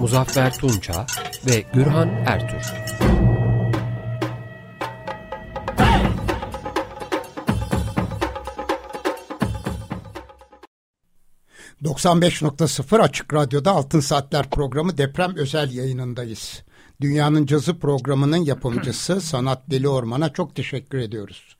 Muzaffer Tunça ve Gürhan Ertür. ...95.0 Açık Radyo'da Altın Saatler programı deprem özel yayınındayız. Dünyanın Cazı programının yapımcısı Sanat Deli Orman'a çok teşekkür ediyoruz.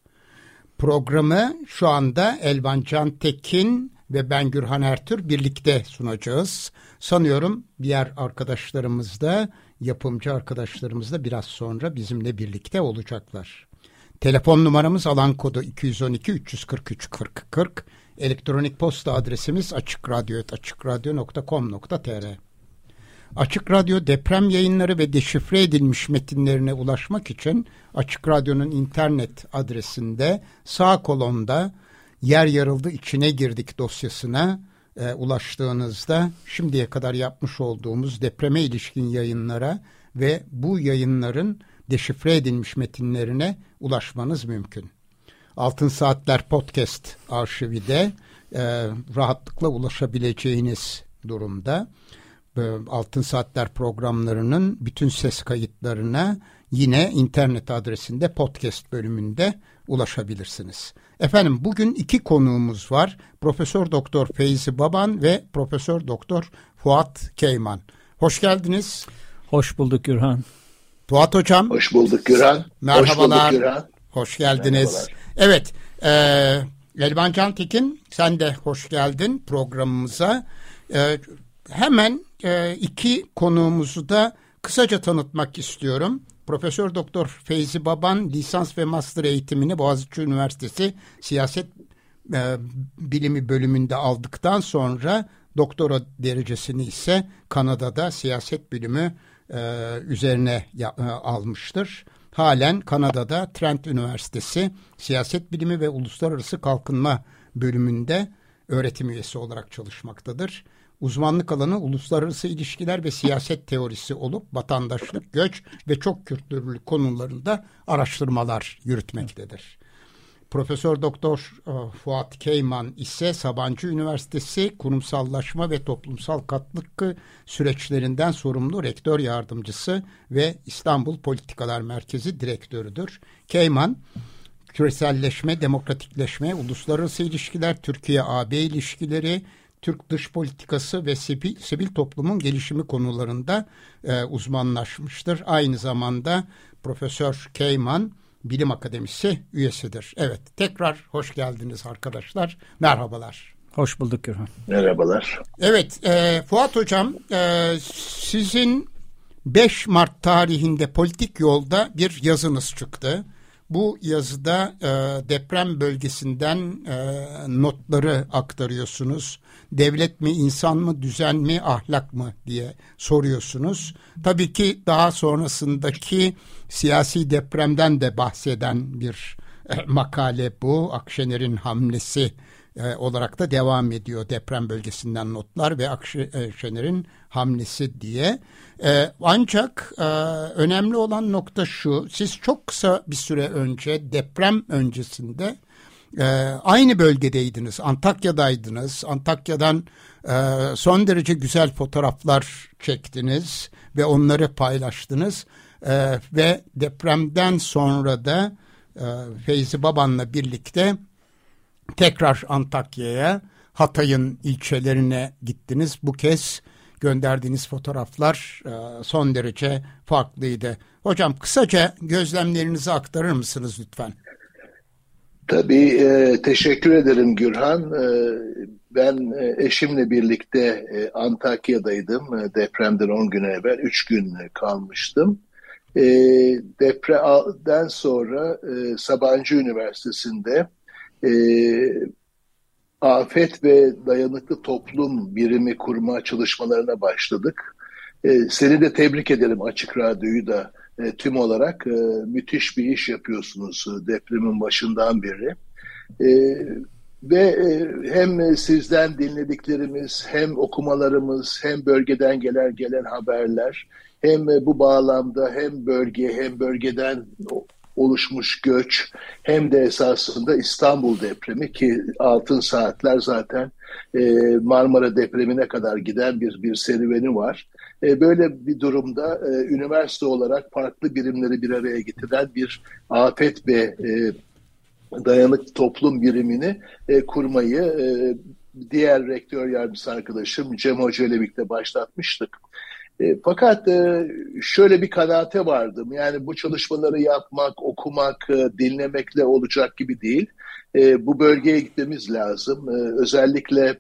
Programı şu anda Elvan Can Tekin ve ben Gürhan Ertür birlikte sunacağız. Sanıyorum diğer arkadaşlarımız da yapımcı arkadaşlarımız da biraz sonra bizimle birlikte olacaklar. Telefon numaramız alan kodu 212 343 40 40. Elektronik posta adresimiz açıkradyo.com.tr Açık Radyo deprem yayınları ve deşifre edilmiş metinlerine ulaşmak için Açık Radyo'nun internet adresinde sağ kolonda yer yarıldı içine girdik dosyasına e, ulaştığınızda şimdiye kadar yapmış olduğumuz depreme ilişkin yayınlara ve bu yayınların deşifre edilmiş metinlerine ulaşmanız mümkün. Altın Saatler Podcast arşivi de e, rahatlıkla ulaşabileceğiniz durumda. Altın Saatler programlarının bütün ses kayıtlarına yine internet adresinde podcast bölümünde ulaşabilirsiniz. Efendim bugün iki konuğumuz var. Profesör Doktor Feyzi Baban ve Profesör Doktor Fuat Keyman. Hoş geldiniz. Hoş bulduk Gürhan. Fuat Hocam. Hoş bulduk Gürhan. Merhabalar. Hoş, bulduk Gürhan. hoş geldiniz. Merhabalar. Evet. E, Elvan Cantekin sen de hoş geldin programımıza. E, hemen e, iki konuğumuzu da kısaca tanıtmak istiyorum. Profesör Doktor Feyzi Baban lisans ve master eğitimini Boğaziçi Üniversitesi Siyaset e, Bilimi bölümünde aldıktan sonra doktora derecesini ise Kanada'da siyaset bilimi e, üzerine ya, e, almıştır. Halen Kanada'da Trent Üniversitesi Siyaset Bilimi ve Uluslararası Kalkınma bölümünde öğretim üyesi olarak çalışmaktadır. Uzmanlık alanı uluslararası ilişkiler ve siyaset teorisi olup vatandaşlık, göç ve çok kültürlü konularında araştırmalar yürütmektedir. Profesör Doktor e, Fuat Keyman ise Sabancı Üniversitesi kurumsallaşma ve toplumsal katkı süreçlerinden sorumlu rektör yardımcısı ve İstanbul Politikalar Merkezi direktörüdür. Keyman küreselleşme, demokratikleşme, uluslararası ilişkiler, Türkiye-AB ilişkileri, Türk dış politikası ve sivil, sivil toplumun gelişimi konularında e, uzmanlaşmıştır. Aynı zamanda Profesör Keyman Bilim Akademisi üyesidir. Evet tekrar hoş geldiniz arkadaşlar. Merhabalar. Hoş bulduk Gürhan. Merhabalar. Evet e, Fuat Hocam e, sizin 5 Mart tarihinde politik yolda bir yazınız çıktı. Bu yazıda e, deprem bölgesinden e, notları aktarıyorsunuz. Devlet mi, insan mı, düzen mi, ahlak mı diye soruyorsunuz. Tabii ki daha sonrasındaki siyasi depremden de bahseden bir e, makale bu. Akşener'in hamlesi e, olarak da devam ediyor deprem bölgesinden notlar ve Akşener'in hamlesi diye. E, ancak e, önemli olan nokta şu, siz çok kısa bir süre önce deprem öncesinde e, aynı bölgedeydiniz, Antakya'daydınız. Antakya'dan e, son derece güzel fotoğraflar çektiniz ve onları paylaştınız. E, ve depremden sonra da e, Feyzi Baban'la birlikte tekrar Antakya'ya, Hatay'ın ilçelerine gittiniz. Bu kez gönderdiğiniz fotoğraflar e, son derece farklıydı. Hocam kısaca gözlemlerinizi aktarır mısınız lütfen? Tabii e, teşekkür ederim Gürhan. E, ben eşimle birlikte Antakya'daydım. Depremden 10 gün evvel 3 gün kalmıştım. E, depremden sonra Sabancı Üniversitesi'nde e, afet ve dayanıklı toplum birimi kurma çalışmalarına başladık. seni de tebrik ederim Açık Radyo'yu da tüm olarak müthiş bir iş yapıyorsunuz depremin başından beri. Ve hem sizden dinlediklerimiz, hem okumalarımız, hem bölgeden gelen gelen haberler, hem bu bağlamda hem bölge hem bölgeden oluşmuş göç hem de esasında İstanbul depremi ki altın saatler zaten e, Marmara depremine kadar giden bir bir serüveni var. E, böyle bir durumda e, üniversite olarak farklı birimleri bir araya getiren bir afet ve e, dayanık toplum birimini e, kurmayı e, diğer rektör yardımcısı arkadaşım Cem Hoca ile birlikte başlatmıştık. E, fakat e, şöyle bir kanaate vardım. Yani bu çalışmaları yapmak, okumak, e, dinlemekle olacak gibi değil. Bu bölgeye gitmemiz lazım. Özellikle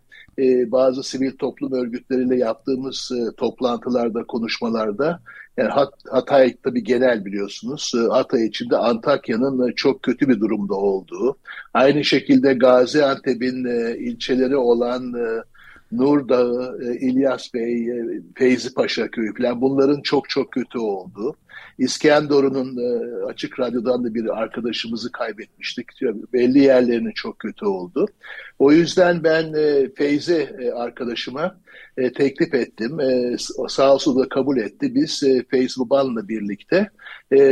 bazı sivil toplum örgütleriyle yaptığımız toplantılarda, konuşmalarda yani Hat Hatay tabii genel biliyorsunuz. Hatay içinde Antakya'nın çok kötü bir durumda olduğu. Aynı şekilde Gaziantep'in ilçeleri olan Nur Dağı, e, İlyas Bey, e, Feyzi Paşa Köyü falan bunların çok çok kötü olduğu. İskenderun'un e, açık radyodan da bir arkadaşımızı kaybetmiştik. Belli yerlerinin çok kötü oldu. O yüzden ben Feyzi arkadaşıma teklif ettim. Sağ olsun da kabul etti. Biz Feyzi Baban'la birlikte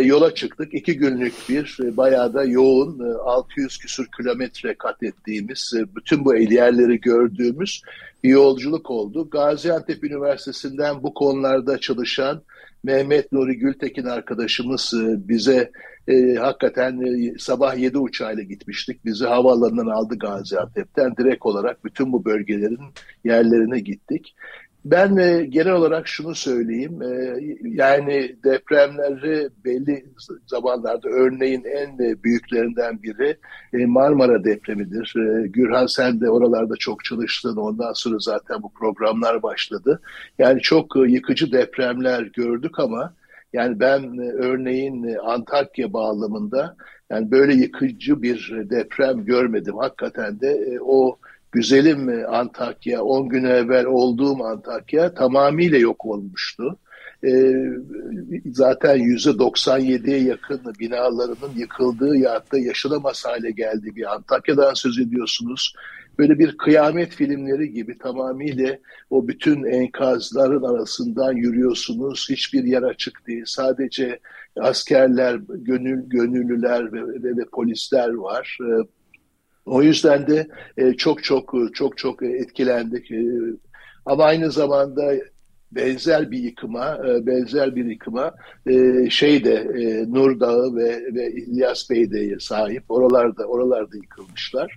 yola çıktık. İki günlük bir bayağı da yoğun 600 küsur kilometre kat ettiğimiz, bütün bu yerleri gördüğümüz bir yolculuk oldu. Gaziantep Üniversitesi'nden bu konularda çalışan Mehmet Nuri Gültekin arkadaşımız e, bize e, hakikaten e, sabah 7 uçağıyla gitmiştik. Bizi havaalanından aldı Gaziantep'ten. Direkt olarak bütün bu bölgelerin yerlerine gittik. Ben e, genel olarak şunu söyleyeyim, e, yani depremleri belli zamanlarda örneğin en büyüklerinden biri e, Marmara depremidir. E, Gürhan sen de oralarda çok çalıştın, ondan sonra zaten bu programlar başladı. Yani çok e, yıkıcı depremler gördük ama yani ben e, örneğin e, Antakya bağlamında yani böyle yıkıcı bir deprem görmedim. Hakikaten de e, o güzelim Antakya, 10 gün evvel olduğum Antakya tamamıyla yok olmuştu. Zaten %97'ye yakın binalarının yıkıldığı ya da yaşanamaz hale geldiği bir Antakya'dan söz ediyorsunuz. Böyle bir kıyamet filmleri gibi tamamıyla o bütün enkazların arasından yürüyorsunuz. Hiçbir yer açık değil. Sadece askerler, gönül gönüllüler ve, ve, ve polisler var. E, o yüzden de e, çok çok çok çok etkilendik. E, ama aynı zamanda benzer bir yıkıma, e, benzer bir yıkıma e, şeyde e, Nur Dağı ve, ve İlyas Bey'de sahip. Oralarda oralarda yıkılmışlar.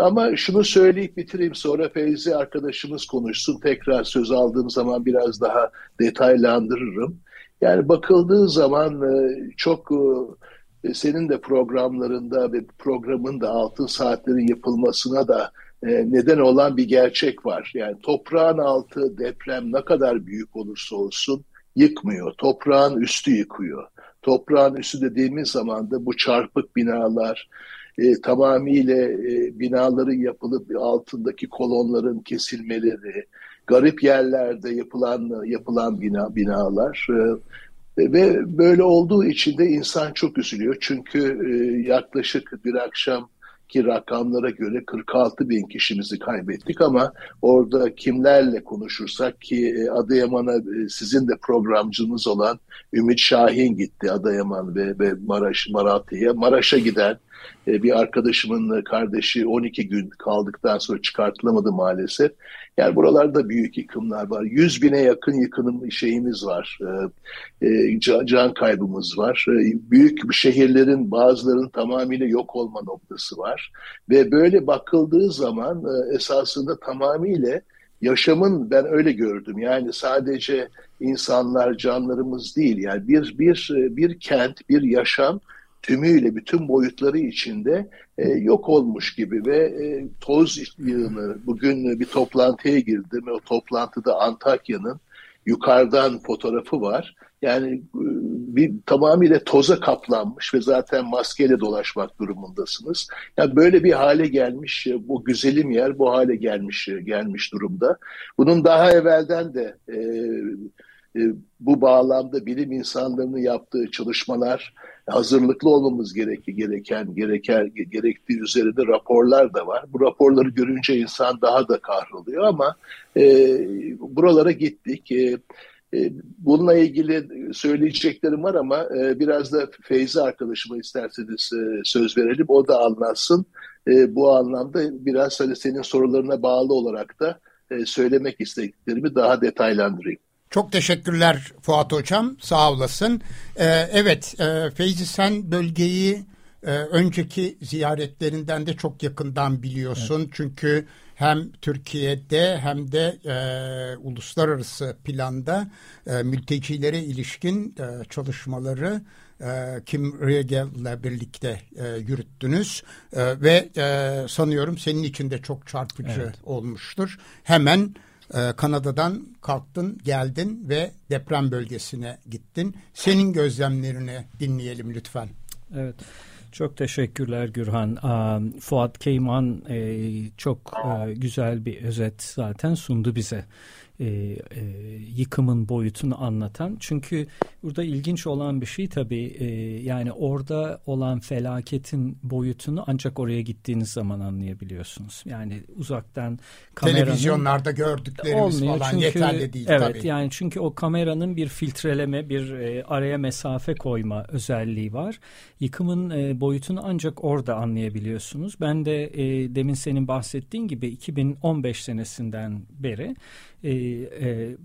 Ama şunu söyleyip bitireyim sonra Feyzi arkadaşımız konuşsun. Tekrar söz aldığım zaman biraz daha detaylandırırım. Yani bakıldığı zaman e, çok e, senin de programlarında ve programın da altın saatlerin yapılmasına da e, neden olan bir gerçek var. Yani toprağın altı deprem ne kadar büyük olursa olsun yıkmıyor. Toprağın üstü yıkıyor. Toprağın üstü dediğimiz zaman da bu çarpık binalar, e, tamamıyla e, binaların yapılıp altındaki kolonların kesilmeleri, garip yerlerde yapılan yapılan bina binalar e, ve böyle olduğu için de insan çok üzülüyor. Çünkü e, yaklaşık bir akşam ki rakamlara göre 46 bin kişimizi kaybettik ama orada kimlerle konuşursak ki e, Adıyaman'a e, sizin de programcınız olan Ümit Şahin gitti Adıyaman ve, ve Maraş, Maratya'ya. Maraş'a giden e, bir arkadaşımın kardeşi 12 gün kaldıktan sonra çıkartılamadı maalesef. Yani buralarda büyük yıkımlar var. 100 bine yakın yıkım şeyimiz var. E, e, can kaybımız var. Büyük şehirlerin bazılarının tamamıyla yok olma noktası var. Ve böyle bakıldığı zaman esasında tamamıyla yaşamın ben öyle gördüm. Yani sadece insanlar, canlarımız değil. Yani bir bir bir kent, bir yaşam tümüyle bütün boyutları içinde e, yok olmuş gibi ve e, toz yığını bugün bir toplantıya girdim. O toplantıda Antakya'nın yukarıdan fotoğrafı var. Yani e, bir tamamıyla toza kaplanmış ve zaten maskeyle dolaşmak durumundasınız. Yani böyle bir hale gelmiş e, bu güzelim yer bu hale gelmiş e, gelmiş durumda. Bunun daha evvelden de e, bu bağlamda bilim insanlarının yaptığı çalışmalar hazırlıklı olmamız gereken gereken gereken gerektiği üzerinde raporlar da var. Bu raporları görünce insan daha da kahroluyor ama e, buralara gittik. E, e, bununla ilgili söyleyeceklerim var ama e, biraz da Feyzi arkadaşıma isterseniz e, söz verelim. O da anlatsın. Bu anlamda biraz hani senin sorularına bağlı olarak da söylemek istediklerimi daha detaylandırayım. Çok teşekkürler Fuat Hocam. Sağ olasın. evet Feyzi sen bölgeyi önceki ziyaretlerinden de çok yakından biliyorsun. Evet. Çünkü hem Türkiye'de hem de e, uluslararası planda e, mültecilere ilişkin e, çalışmaları e, Kim Riegel ile birlikte e, yürüttünüz e, ve e, sanıyorum senin için de çok çarpıcı evet. olmuştur. Hemen e, Kanada'dan kalktın, geldin ve deprem bölgesine gittin. Senin gözlemlerini dinleyelim lütfen. Evet. Çok teşekkürler Gürhan. Fuat Keyman e, çok e, güzel bir özet zaten sundu bize e, e, yıkımın boyutunu anlatan. Çünkü burada ilginç olan bir şey tabii e, yani orada olan felaketin boyutunu ancak oraya gittiğiniz zaman anlayabiliyorsunuz. Yani uzaktan kameranın televizyonlarda gördüklerimiz olmuyor falan çünkü, yeterli değil evet, tabii. yani çünkü o kameranın bir filtreleme, bir e, araya mesafe koyma özelliği var. Yıkımın e, boyutunu ancak orada anlayabiliyorsunuz. Ben de e, demin senin bahsettiğin gibi 2015 senesinden beri e, e,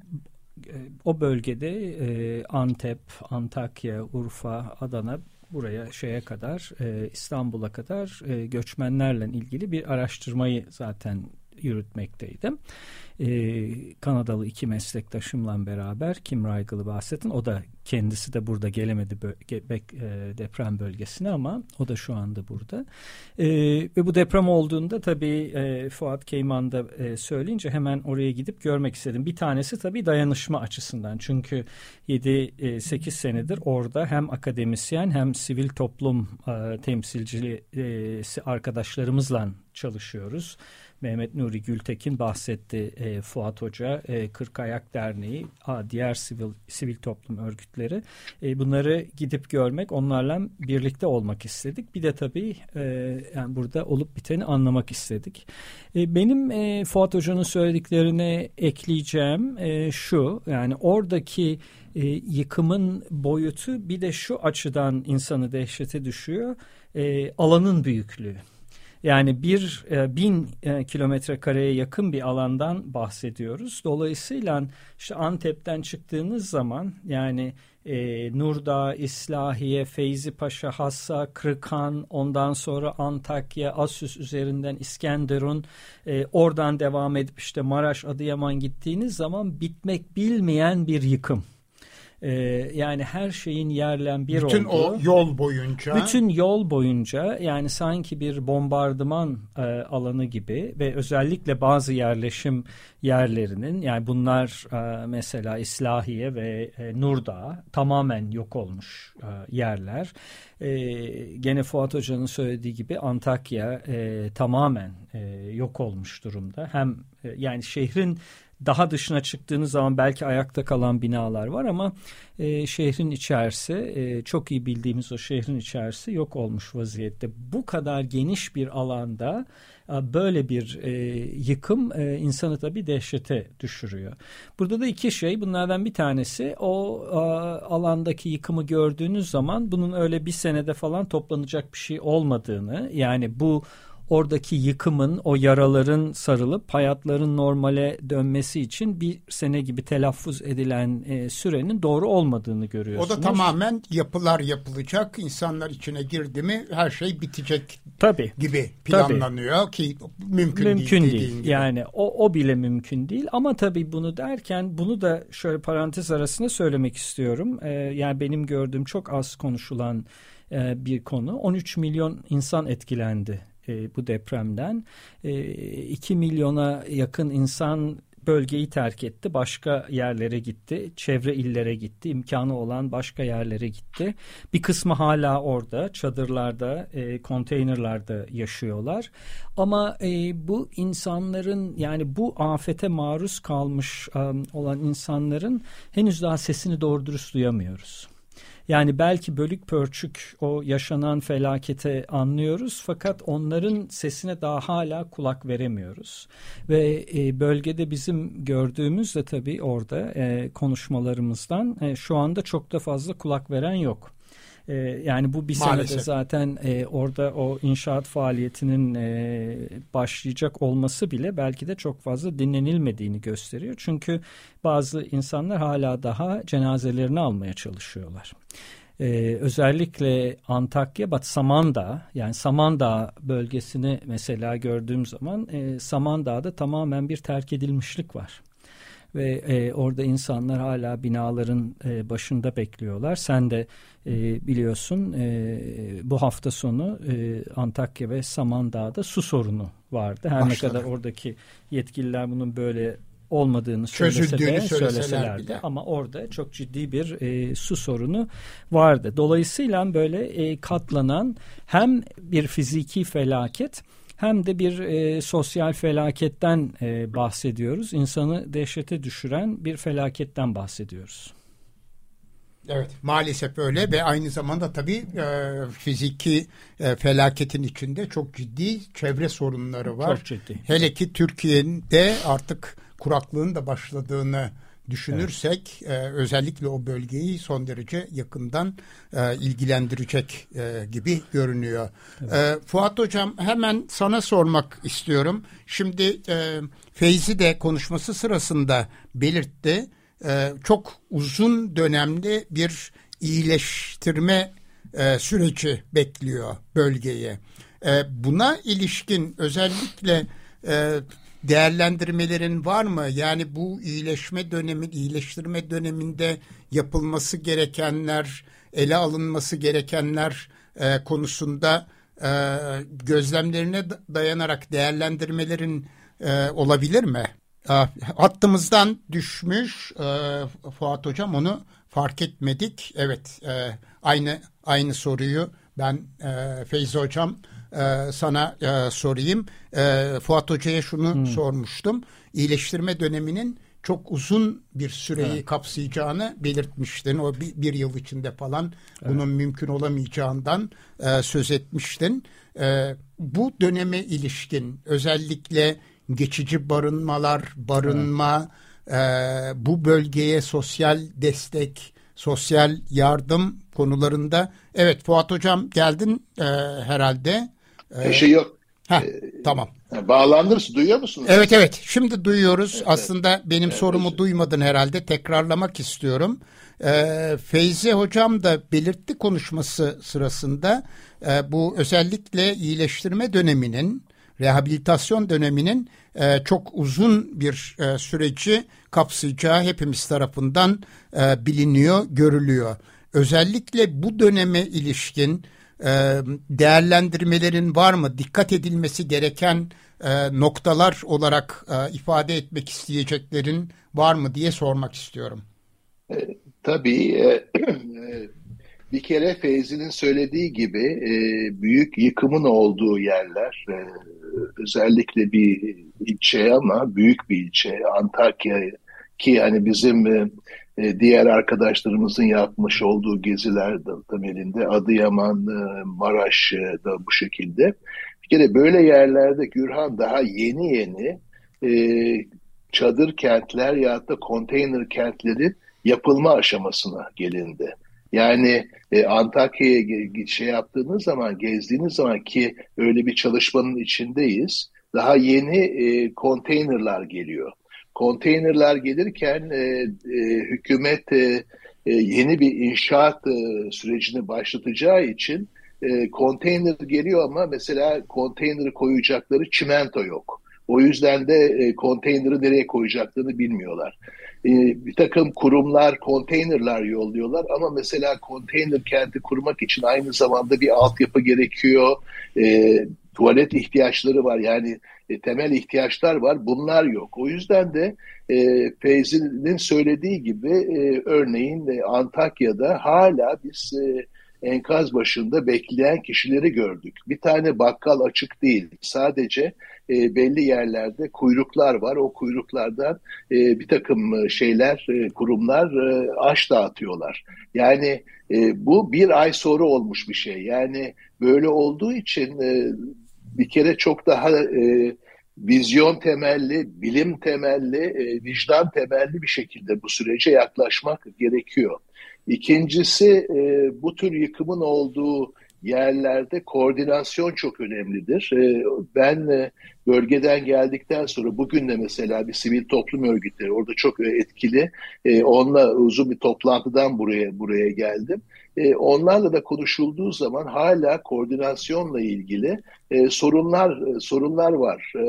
o bölgede e, Antep, Antakya, Urfa, Adana buraya şeye kadar e, İstanbul'a kadar e, göçmenlerle ilgili bir araştırmayı zaten yürütmekteydim e, Kanadalı iki meslektaşımla beraber Kim Reigel'ı bahsettin. O da kendisi de burada gelemedi e, deprem bölgesine ama o da şu anda burada. E, ve bu deprem olduğunda tabii e, Fuat Keyman da e, söyleyince hemen oraya gidip görmek istedim. Bir tanesi tabii dayanışma açısından. Çünkü 7-8 e, senedir orada hem akademisyen hem sivil toplum temsilcisi arkadaşlarımızla çalışıyoruz. Mehmet Nuri Gültekin bahsetti e, Fuat Hoca, e, Kırk Ayak Derneği, a, diğer sivil, sivil toplum örgütleri. E, bunları gidip görmek, onlarla birlikte olmak istedik. Bir de tabii e, yani burada olup biteni anlamak istedik. E, benim e, Fuat Hoca'nın söylediklerine ekleyeceğim e, şu, yani oradaki e, yıkımın boyutu bir de şu açıdan insanı dehşete düşüyor. E, alanın büyüklüğü. Yani bir e, bin e, kilometre kareye yakın bir alandan bahsediyoruz. Dolayısıyla işte Antep'ten çıktığınız zaman yani e, Nurdağ, İslahiye, Feyzi Paşa, Hassa, Kırıkhan, ondan sonra Antakya, Asüs üzerinden İskenderun, e, oradan devam edip işte Maraş, Adıyaman gittiğiniz zaman bitmek bilmeyen bir yıkım. E, yani her şeyin yerlen bir bütün olduğu. Bütün o yol boyunca. Bütün yol boyunca yani sanki bir bombardıman e, alanı gibi ve özellikle bazı yerleşim yerlerinin yani bunlar e, mesela İslahiye ve e, Nurdağ tamamen yok olmuş e, yerler. E, gene Fuat Hoca'nın söylediği gibi Antakya e, tamamen e, yok olmuş durumda. Hem e, yani şehrin daha dışına çıktığınız zaman belki ayakta kalan binalar var ama e, şehrin içerisi e, çok iyi bildiğimiz o şehrin içerisi yok olmuş vaziyette. Bu kadar geniş bir alanda böyle bir e, yıkım e, insanı tabii dehşete düşürüyor. Burada da iki şey bunlardan bir tanesi o e, alandaki yıkımı gördüğünüz zaman bunun öyle bir senede falan toplanacak bir şey olmadığını yani bu oradaki yıkımın, o yaraların sarılıp hayatların normale dönmesi için bir sene gibi telaffuz edilen e, sürenin doğru olmadığını görüyorsunuz. O da tamamen yapılar yapılacak, insanlar içine girdi mi her şey bitecek Tabii. gibi planlanıyor tabii. ki mümkün, mümkün değil. değil. Gibi. Yani o, o bile mümkün değil ama tabii bunu derken bunu da şöyle parantez arasında söylemek istiyorum. Ee, yani benim gördüğüm çok az konuşulan e, bir konu. 13 milyon insan etkilendi e, bu depremden. E, 2 milyona yakın insan bölgeyi terk etti. Başka yerlere gitti. Çevre illere gitti. imkanı olan başka yerlere gitti. Bir kısmı hala orada. Çadırlarda, e, konteynerlarda yaşıyorlar. Ama e, bu insanların yani bu afete maruz kalmış um, olan insanların henüz daha sesini doğru dürüst duyamıyoruz. Yani belki bölük pörçük o yaşanan felakete anlıyoruz fakat onların sesine daha hala kulak veremiyoruz. Ve e, bölgede bizim gördüğümüz de tabii orada e, konuşmalarımızdan e, şu anda çok da fazla kulak veren yok. E, yani bu bir Maalesef. senede zaten e, orada o inşaat faaliyetinin e, başlayacak olması bile belki de çok fazla dinlenilmediğini gösteriyor. Çünkü bazı insanlar hala daha cenazelerini almaya çalışıyorlar. Ee, özellikle Antakya, Bat Samandağ yani Samandağ bölgesini mesela gördüğüm zaman e, Samandağ'da tamamen bir terk edilmişlik var ve e, orada insanlar hala binaların e, başında bekliyorlar. Sen de e, biliyorsun e, bu hafta sonu e, Antakya ve Samandağ'da su sorunu vardı. Her Başladı. ne kadar oradaki yetkililer bunun böyle olmadığını söylese de, söyleseler bile. ama orada çok ciddi bir e, su sorunu vardı. Dolayısıyla böyle e, katlanan hem bir fiziki felaket hem de bir e, sosyal felaketten e, bahsediyoruz. İnsanı dehşete düşüren bir felaketten bahsediyoruz. Evet maalesef öyle ve aynı zamanda tabii e, fiziki e, felaketin içinde çok ciddi çevre sorunları var. Çok ciddi. Hele ki Türkiye'de artık kuraklığın da başladığını düşünürsek evet. e, özellikle o bölgeyi son derece yakından e, ilgilendirecek e, gibi görünüyor. Evet. E, Fuat Hocam hemen sana sormak istiyorum. Şimdi e, Feyzi de konuşması sırasında belirtti. E, çok uzun dönemli bir iyileştirme e, süreci bekliyor bölgeye. E, buna ilişkin özellikle e, değerlendirmelerin var mı? Yani bu iyileşme dönemi, iyileştirme döneminde yapılması gerekenler, ele alınması gerekenler e, konusunda e, gözlemlerine dayanarak değerlendirmelerin e, olabilir mi? E, hattımızdan düşmüş e, Fuat Hocam onu fark etmedik. Evet e, aynı aynı soruyu ben e, Feyzi Hocam e, sana e, sorayım. E, Fuat Hoca'ya şunu hmm. sormuştum. İyileştirme döneminin çok uzun bir süreyi evet. kapsayacağını belirtmiştin. O bir, bir yıl içinde falan evet. bunun mümkün olamayacağından e, söz etmiştin. E, bu döneme ilişkin özellikle geçici barınmalar, barınma, evet. e, bu bölgeye sosyal destek, sosyal yardım konularında. Evet Fuat Hocam geldin e, herhalde. Bir şey yok. Heh, ee, tamam. Bağlandınız, duyuyor musunuz? Evet evet, şimdi duyuyoruz. Evet, Aslında benim evet, sorumu evet. duymadın herhalde, tekrarlamak istiyorum. Ee, Feyzi Hocam da belirtti konuşması sırasında e, bu özellikle iyileştirme döneminin, rehabilitasyon döneminin e, çok uzun bir e, süreci kapsayacağı hepimiz tarafından e, biliniyor, görülüyor. Özellikle bu döneme ilişkin değerlendirmelerin var mı? Dikkat edilmesi gereken e, noktalar olarak e, ifade etmek isteyeceklerin var mı diye sormak istiyorum. E, tabii bir kere Feyzi'nin söylediği gibi büyük yıkımın olduğu yerler özellikle bir ilçe ama büyük bir ilçe Antakya ki hani bizim e, diğer arkadaşlarımızın yapmış olduğu geziler de temelinde Adıyaman, e, Maraş e, da bu şekilde. Bir kere böyle yerlerde Gürhan daha yeni yeni çadır kentler ya da konteyner kentlerin yapılma aşamasına gelindi. Yani e, Antakya'ya şey yaptığınız zaman, gezdiğiniz zaman ki öyle bir çalışmanın içindeyiz. Daha yeni e, konteynerlar geliyor konteynerler gelirken e, e, hükümet e, e, yeni bir inşaat e, sürecini başlatacağı için e, konteyner geliyor ama mesela konteyneri koyacakları çimento yok. O yüzden de e, konteyneri nereye koyacaklarını bilmiyorlar. E, bir takım kurumlar konteynerler yolluyorlar ama mesela konteyner kenti kurmak için aynı zamanda bir altyapı gerekiyor. E, tuvalet ihtiyaçları var. Yani e, temel ihtiyaçlar var. Bunlar yok. O yüzden de e, Feyzi'nin söylediği gibi e, örneğin e, Antakya'da hala biz e, enkaz başında bekleyen kişileri gördük. Bir tane bakkal açık değil. Sadece e, belli yerlerde kuyruklar var. O kuyruklardan e, bir takım şeyler, e, kurumlar e, aş dağıtıyorlar. Yani e, bu bir ay sonra olmuş bir şey. Yani böyle olduğu için e, bir kere çok daha e, vizyon temelli, bilim temelli, e, vicdan temelli bir şekilde bu sürece yaklaşmak gerekiyor. İkincisi e, bu tür yıkımın olduğu yerlerde koordinasyon çok önemlidir. E, ben e, bölgeden geldikten sonra bugün de mesela bir sivil toplum örgütleri orada çok etkili. E, onunla uzun bir toplantıdan buraya buraya geldim. E, onlarla da konuşulduğu zaman hala koordinasyonla ilgili e, sorunlar e, sorunlar var. E,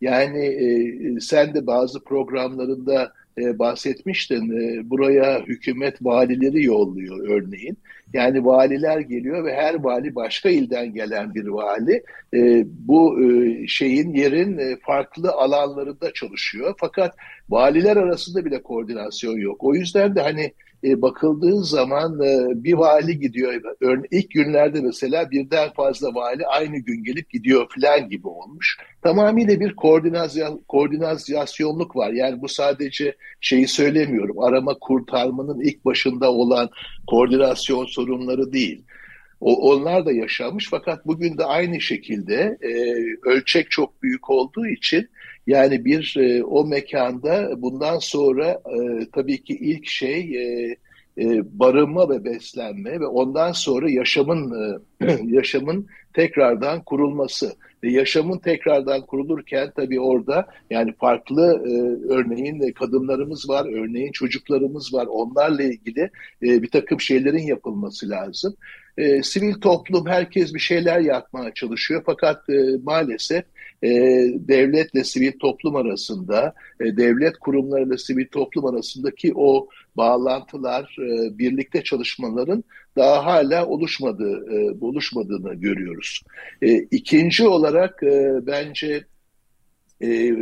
yani e, sen de bazı programlarında e, bahsetmiştin. E, buraya hükümet valileri yolluyor örneğin. Yani valiler geliyor ve her vali başka ilden gelen bir vali e, bu e, şeyin yerin e, farklı alanlarında çalışıyor. Fakat valiler arasında bile koordinasyon yok. O yüzden de hani e, bakıldığı zaman e, bir vali gidiyor. Örneğin ilk günlerde mesela birden fazla vali aynı gün gelip gidiyor falan gibi olmuş. Tamamıyla bir koordinasyon, koordinasyonluk var. Yani bu sadece şeyi söylemiyorum. Arama kurtarmanın ilk başında olan koordinasyon sorunları değil. O, onlar da yaşamış fakat bugün de aynı şekilde e, ölçek çok büyük olduğu için yani bir e, o mekanda bundan sonra e, tabii ki ilk şey e, e, barınma ve beslenme ve ondan sonra yaşamın e, yaşamın tekrardan kurulması ve yaşamın tekrardan kurulurken tabii orada yani farklı e, örneğin kadınlarımız var, örneğin çocuklarımız var. Onlarla ilgili e, bir takım şeylerin yapılması lazım. E, sivil toplum herkes bir şeyler yapmaya çalışıyor fakat e, maalesef e, devletle sivil toplum arasında, e, devlet kurumlarıyla sivil toplum arasındaki o bağlantılar, e, birlikte çalışmaların daha hala oluşmadığı, e, oluşmadığını görüyoruz. E, ikinci olarak e, bence e,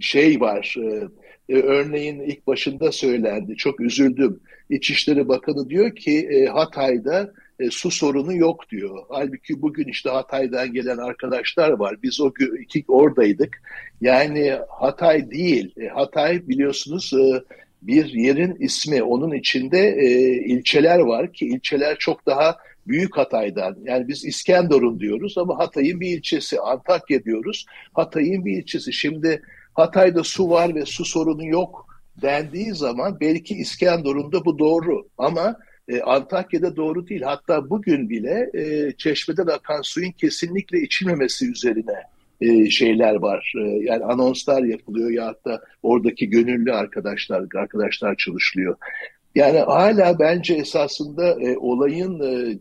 şey var, e, e, örneğin ilk başında söylendi, çok üzüldüm. İçişleri Bakanı diyor ki e, Hatay'da e, su sorunu yok diyor. Halbuki bugün işte Hatay'dan gelen arkadaşlar var. Biz o iki oradaydık. Yani Hatay değil. E, Hatay biliyorsunuz e, bir yerin ismi. Onun içinde e, ilçeler var ki ilçeler çok daha büyük Hatay'dan. Yani biz İskenderun diyoruz ama Hatay'ın bir ilçesi. Antakya diyoruz. Hatay'ın bir ilçesi. Şimdi Hatay'da su var ve su sorunu yok dendiği zaman belki İskenderun'da bu doğru ama e, Antakya'da doğru değil. Hatta bugün bile e, çeşmeden akan suyun kesinlikle içilmemesi üzerine e, şeyler var. E, yani anonslar yapılıyor ya da oradaki gönüllü arkadaşlar arkadaşlar çalışılıyor. Yani hala bence esasında e, olayın e,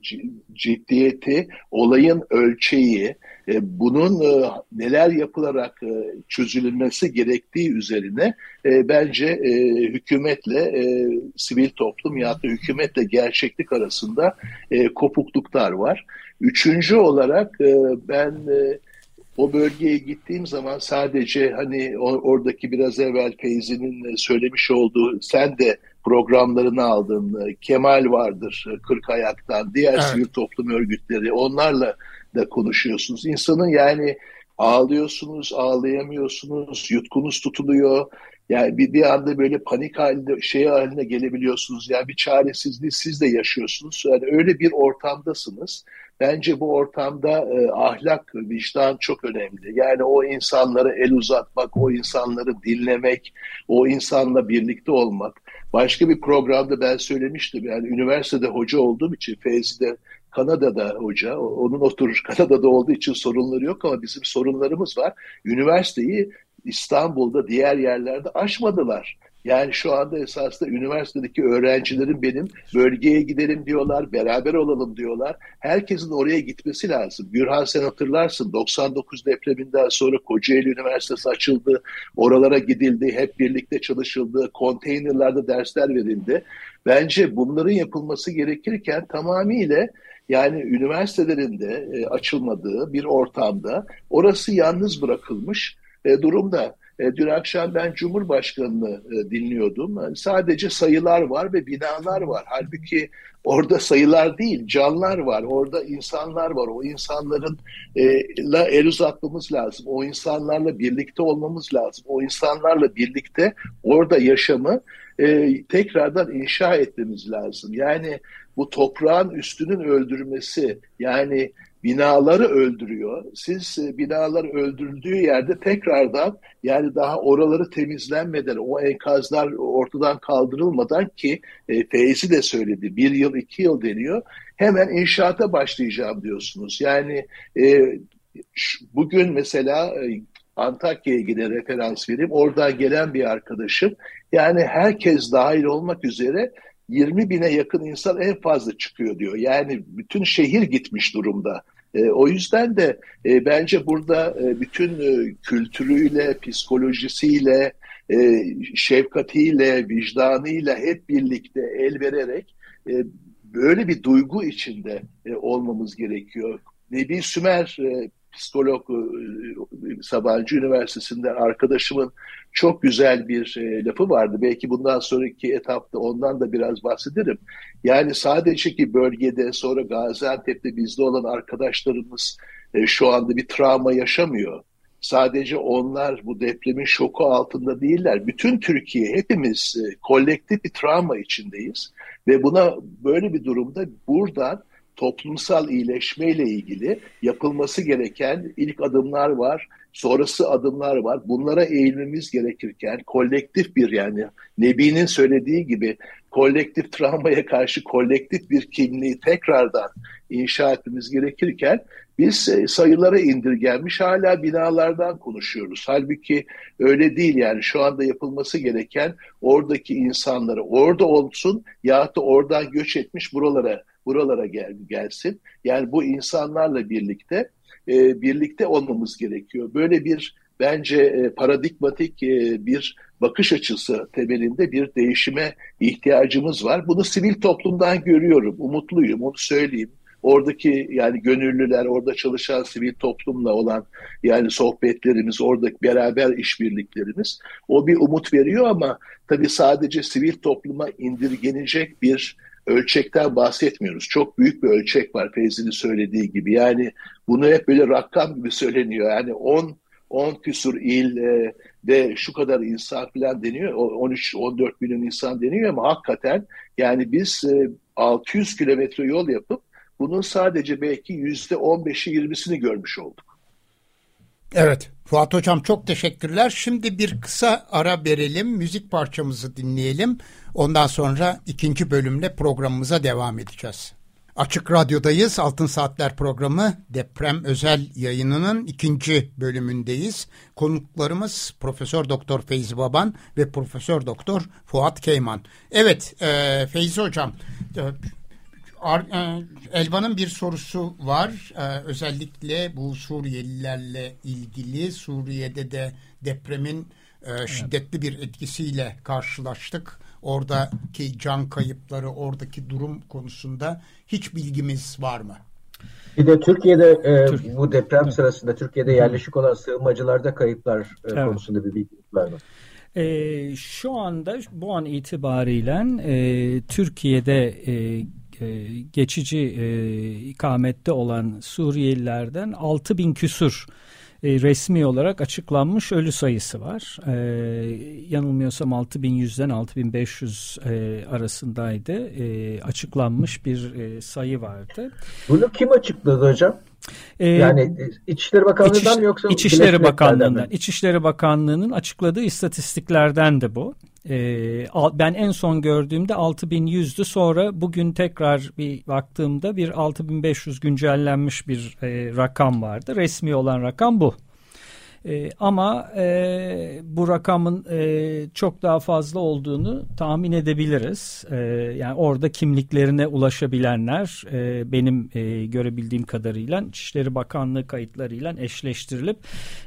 ciddiyeti, olayın ölçeği, e, bunun e, neler yapılarak e, çözülmesi gerektiği üzerine e, bence e, hükümetle e, sivil toplum ya da hükümetle gerçeklik arasında e, kopukluklar var. Üçüncü olarak e, ben e, o bölgeye gittiğim zaman sadece hani oradaki biraz evvel Feyzi'nin söylemiş olduğu sen de programlarını aldın. Kemal vardır Kırk Ayak'tan, diğer evet. sivil toplum örgütleri onlarla da konuşuyorsunuz. İnsanın yani ağlıyorsunuz, ağlayamıyorsunuz, yutkunuz tutuluyor. Yani bir, bir anda böyle panik halinde şey haline gelebiliyorsunuz. Yani bir çaresizliği siz de yaşıyorsunuz. Yani öyle bir ortamdasınız. Bence bu ortamda e, ahlak, vicdan çok önemli. Yani o insanlara el uzatmak, o insanları dinlemek, o insanla birlikte olmak. Başka bir programda ben söylemiştim. Yani üniversitede hoca olduğum için Feyzi'de Kanada'da hoca, onun oturur Kanada'da olduğu için sorunları yok ama bizim sorunlarımız var. Üniversiteyi İstanbul'da diğer yerlerde aşmadılar. Yani şu anda esasında üniversitedeki öğrencilerin benim bölgeye gidelim diyorlar, beraber olalım diyorlar. Herkesin oraya gitmesi lazım. Gürhan sen hatırlarsın 99 depreminden sonra Kocaeli Üniversitesi açıldı. Oralara gidildi, hep birlikte çalışıldı, konteynerlarda dersler verildi. Bence bunların yapılması gerekirken tamamıyla yani üniversitelerinde e, açılmadığı bir ortamda orası yalnız bırakılmış e, durumda. E, dün akşam ben Cumhurbaşkanı'nı e, dinliyordum. Yani sadece sayılar var ve binalar var. Halbuki orada sayılar değil, canlar var. Orada insanlar var. O insanların e, la el uzatmamız lazım. O insanlarla birlikte olmamız lazım. O insanlarla birlikte orada yaşamı e, tekrardan inşa etmemiz lazım. Yani bu toprağın üstünün öldürmesi yani binaları öldürüyor. Siz e, binalar öldürüldüğü yerde tekrardan yani daha oraları temizlenmeden o enkazlar ortadan kaldırılmadan ki e, Feyzi de söyledi bir yıl iki yıl deniyor hemen inşaata başlayacağım diyorsunuz. Yani e, bugün mesela e, Antakya'ya giden referans vereyim. Oradan gelen bir arkadaşım yani herkes dahil olmak üzere 20 bine yakın insan en fazla çıkıyor diyor. Yani bütün şehir gitmiş durumda. E, o yüzden de e, bence burada e, bütün e, kültürüyle, psikolojisiyle, e, şefkatiyle, vicdanıyla hep birlikte el vererek e, böyle bir duygu içinde e, olmamız gerekiyor. Nebi Sümer e, psikolog e, Sabancı Üniversitesi'nden arkadaşımın çok güzel bir e, lafı vardı. Belki bundan sonraki etapta ondan da biraz bahsederim. Yani sadece ki bölgede sonra Gaziantep'te bizde olan arkadaşlarımız e, şu anda bir travma yaşamıyor. Sadece onlar bu depremin şoku altında değiller. Bütün Türkiye hepimiz kolektif bir travma içindeyiz. Ve buna böyle bir durumda buradan toplumsal iyileşmeyle ilgili yapılması gereken ilk adımlar var, sonrası adımlar var. Bunlara eğilmemiz gerekirken kolektif bir yani Nebi'nin söylediği gibi kolektif travmaya karşı kolektif bir kimliği tekrardan inşa etmemiz gerekirken biz e, sayılara indirgenmiş hala binalardan konuşuyoruz. Halbuki öyle değil yani şu anda yapılması gereken oradaki insanları orada olsun ya da oradan göç etmiş buralara buralara gel, gelsin. Yani bu insanlarla birlikte e, birlikte olmamız gerekiyor. Böyle bir bence e, paradigmatik e, bir bakış açısı temelinde bir değişime ihtiyacımız var. Bunu sivil toplumdan görüyorum. Umutluyum, onu söyleyeyim. Oradaki yani gönüllüler, orada çalışan sivil toplumla olan yani sohbetlerimiz, oradaki beraber işbirliklerimiz o bir umut veriyor ama tabii sadece sivil topluma indirgenecek bir ölçekten bahsetmiyoruz. Çok büyük bir ölçek var Feyzi'nin söylediği gibi. Yani bunu hep böyle rakam gibi söyleniyor. Yani 10 10 küsur il e, ve şu kadar insan falan deniyor. 13-14 milyon insan deniyor ama hakikaten yani biz e, 600 kilometre yol yapıp bunun sadece belki yüzde 15'i 20'sini görmüş olduk. Evet Fuat Hocam çok teşekkürler. Şimdi bir kısa ara verelim. Müzik parçamızı dinleyelim. Ondan sonra ikinci bölümle programımıza devam edeceğiz. Açık Radyo'dayız. Altın Saatler programı deprem özel yayınının ikinci bölümündeyiz. Konuklarımız Profesör Doktor Feyzi Baban ve Profesör Doktor Fuat Keyman. Evet e, Feyzi Hocam e, Elvan'ın bir sorusu var. E, özellikle bu Suriyelilerle ilgili Suriye'de de depremin e, şiddetli bir etkisiyle karşılaştık. Oradaki can kayıpları, oradaki durum konusunda hiç bilgimiz var mı? Bir de Türkiye'de e, Türkiye. bu deprem sırasında Türkiye'de yerleşik olan sığınmacılarda kayıplar e, evet. konusunda bir bilgi var mı? E, şu anda bu an itibariyle e, Türkiye'de e, e, geçici e, ikamette olan Suriyelilerden 6 bin küsur e, resmi olarak açıklanmış ölü sayısı var. E, yanılmıyorsam 6100'den 6500 e, arasındaydı. E, açıklanmış bir e, sayı vardı. Bunu kim açıkladı hocam? Ee, yani e, İçişleri Bakanlığı'ndan İçiş, yoksa İçişleri Bakanlığı'ndan. Mi? İçişleri Bakanlığı'nın açıkladığı istatistiklerden de bu. Ee, ben en son gördüğümde 6100'dü sonra bugün tekrar bir baktığımda bir 6500 güncellenmiş bir e, rakam vardı. Resmi olan rakam bu. E, ama e, bu rakamın e, çok daha fazla olduğunu tahmin edebiliriz. E, yani orada kimliklerine ulaşabilenler e, benim e, görebildiğim kadarıyla İçişleri Bakanlığı kayıtlarıyla eşleştirilip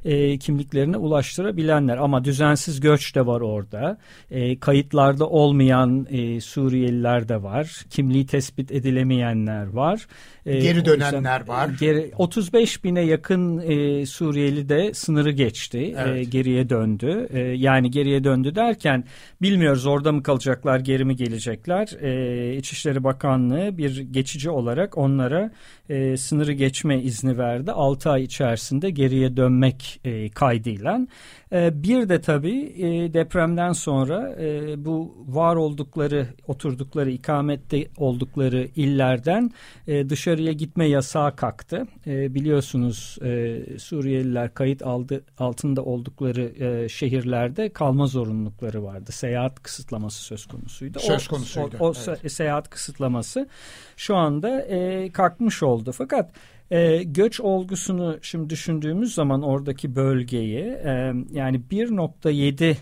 e, kimliklerine ulaştırabilenler. Ama düzensiz göç de var orada. E, kayıtlarda olmayan e, Suriyeliler de var. Kimliği tespit edilemeyenler var. E, geri dönenler yüzden, var. Geri, 35 bine yakın e, Suriyeli de sınırı geçti. E, evet. E, geriye döndü. E, yani geriye döndü derken bilmiyoruz orada mı kalacaklar, geri mi gelecekler. E, İçişleri Bakanlığı bir geçici olarak onlara e, sınırı geçme izni verdi. 6 ay içerisinde geriye dönmek e, kaydıyla. E, bir de tabii e, depremden sonra e, bu var oldukları, oturdukları, ikamette oldukları illerden e, dışarıya gitme yasağı kalktı. E, biliyorsunuz e, Suriyeliler kayıt aldı, altında oldukları e, şehirlerde kalma zorunlulukları vardı. Seyahat kısıtlaması söz konusuydu. Söz konusuydu. O, o, o evet. seyahat kısıtlaması şu anda e, kalkmış oldu. Fakat e, göç olgusunu şimdi düşündüğümüz zaman oradaki bölgeyi e, yani 1.7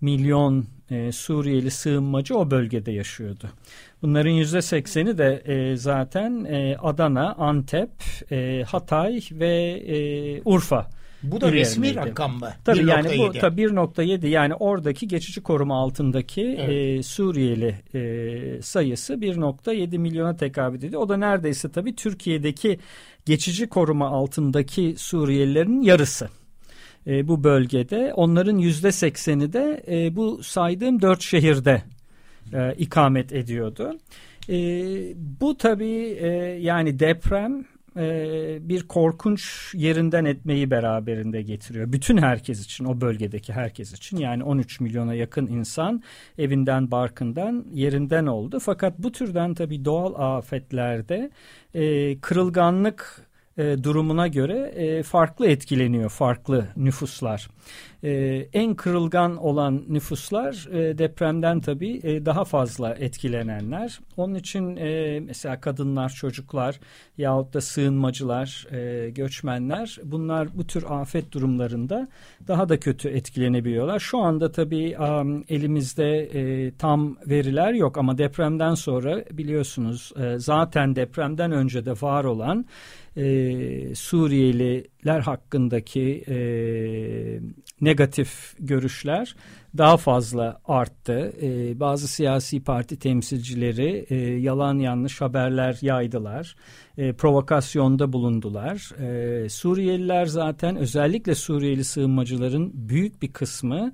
milyon e, Suriyeli sığınmacı o bölgede yaşıyordu. Bunların yüzde sekseni de e, zaten e, Adana, Antep, e, Hatay ve e, Urfa bu da resmi rakam mı? Tabii yani bu tabii 1.7 yani oradaki geçici koruma altındaki evet. e, Suriyeli e, sayısı 1.7 milyona tekabül ediyor. O da neredeyse tabii Türkiye'deki geçici koruma altındaki Suriyelilerin yarısı. E, bu bölgede onların yüzde sekseni de e, bu saydığım dört şehirde e, ikamet ediyordu. E, bu tabii e, yani deprem e, bir korkunç yerinden etmeyi beraberinde getiriyor. Bütün herkes için, o bölgedeki herkes için. Yani 13 milyona yakın insan evinden, barkından, yerinden oldu. Fakat bu türden tabii doğal afetlerde e, kırılganlık e, durumuna göre e, farklı etkileniyor farklı nüfuslar. E, en kırılgan olan nüfuslar e, depremden tabii e, daha fazla etkilenenler. Onun için e, mesela kadınlar, çocuklar yahut da sığınmacılar, e, göçmenler bunlar bu tür afet durumlarında daha da kötü etkilenebiliyorlar. Şu anda tabii um, elimizde e, tam veriler yok ama depremden sonra biliyorsunuz e, zaten depremden önce de var olan e, Suriyeliler hakkındaki e, negatif görüşler daha fazla arttı. E, bazı siyasi parti temsilcileri e, yalan yanlış haberler yaydılar. E, provokasyonda bulundular. E, Suriyeliler zaten özellikle Suriyeli sığınmacıların büyük bir kısmı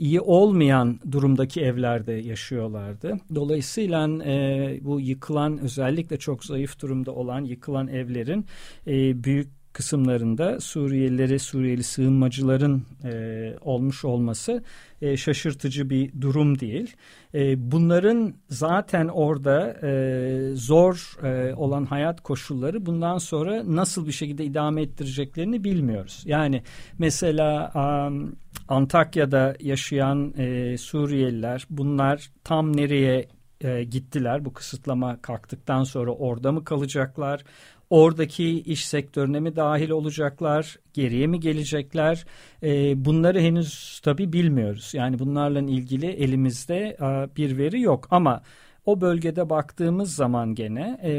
iyi olmayan durumdaki evlerde yaşıyorlardı. Dolayısıyla e, bu yıkılan özellikle çok zayıf durumda olan yıkılan evlerin e, büyük kısımlarında Suriyelileri, Suriyeli sığınmacıların e, olmuş olması e, şaşırtıcı bir durum değil. E, bunların zaten orada e, zor e, olan hayat koşulları bundan sonra nasıl bir şekilde idame ettireceklerini bilmiyoruz. Yani mesela um, Antakya'da yaşayan e, Suriyeliler bunlar tam nereye e, gittiler bu kısıtlama kalktıktan sonra orada mı kalacaklar? Oradaki iş sektörüne mi dahil olacaklar? Geriye mi gelecekler? E, bunları henüz tabii bilmiyoruz. Yani bunlarla ilgili elimizde e, bir veri yok. Ama o bölgede baktığımız zaman gene e,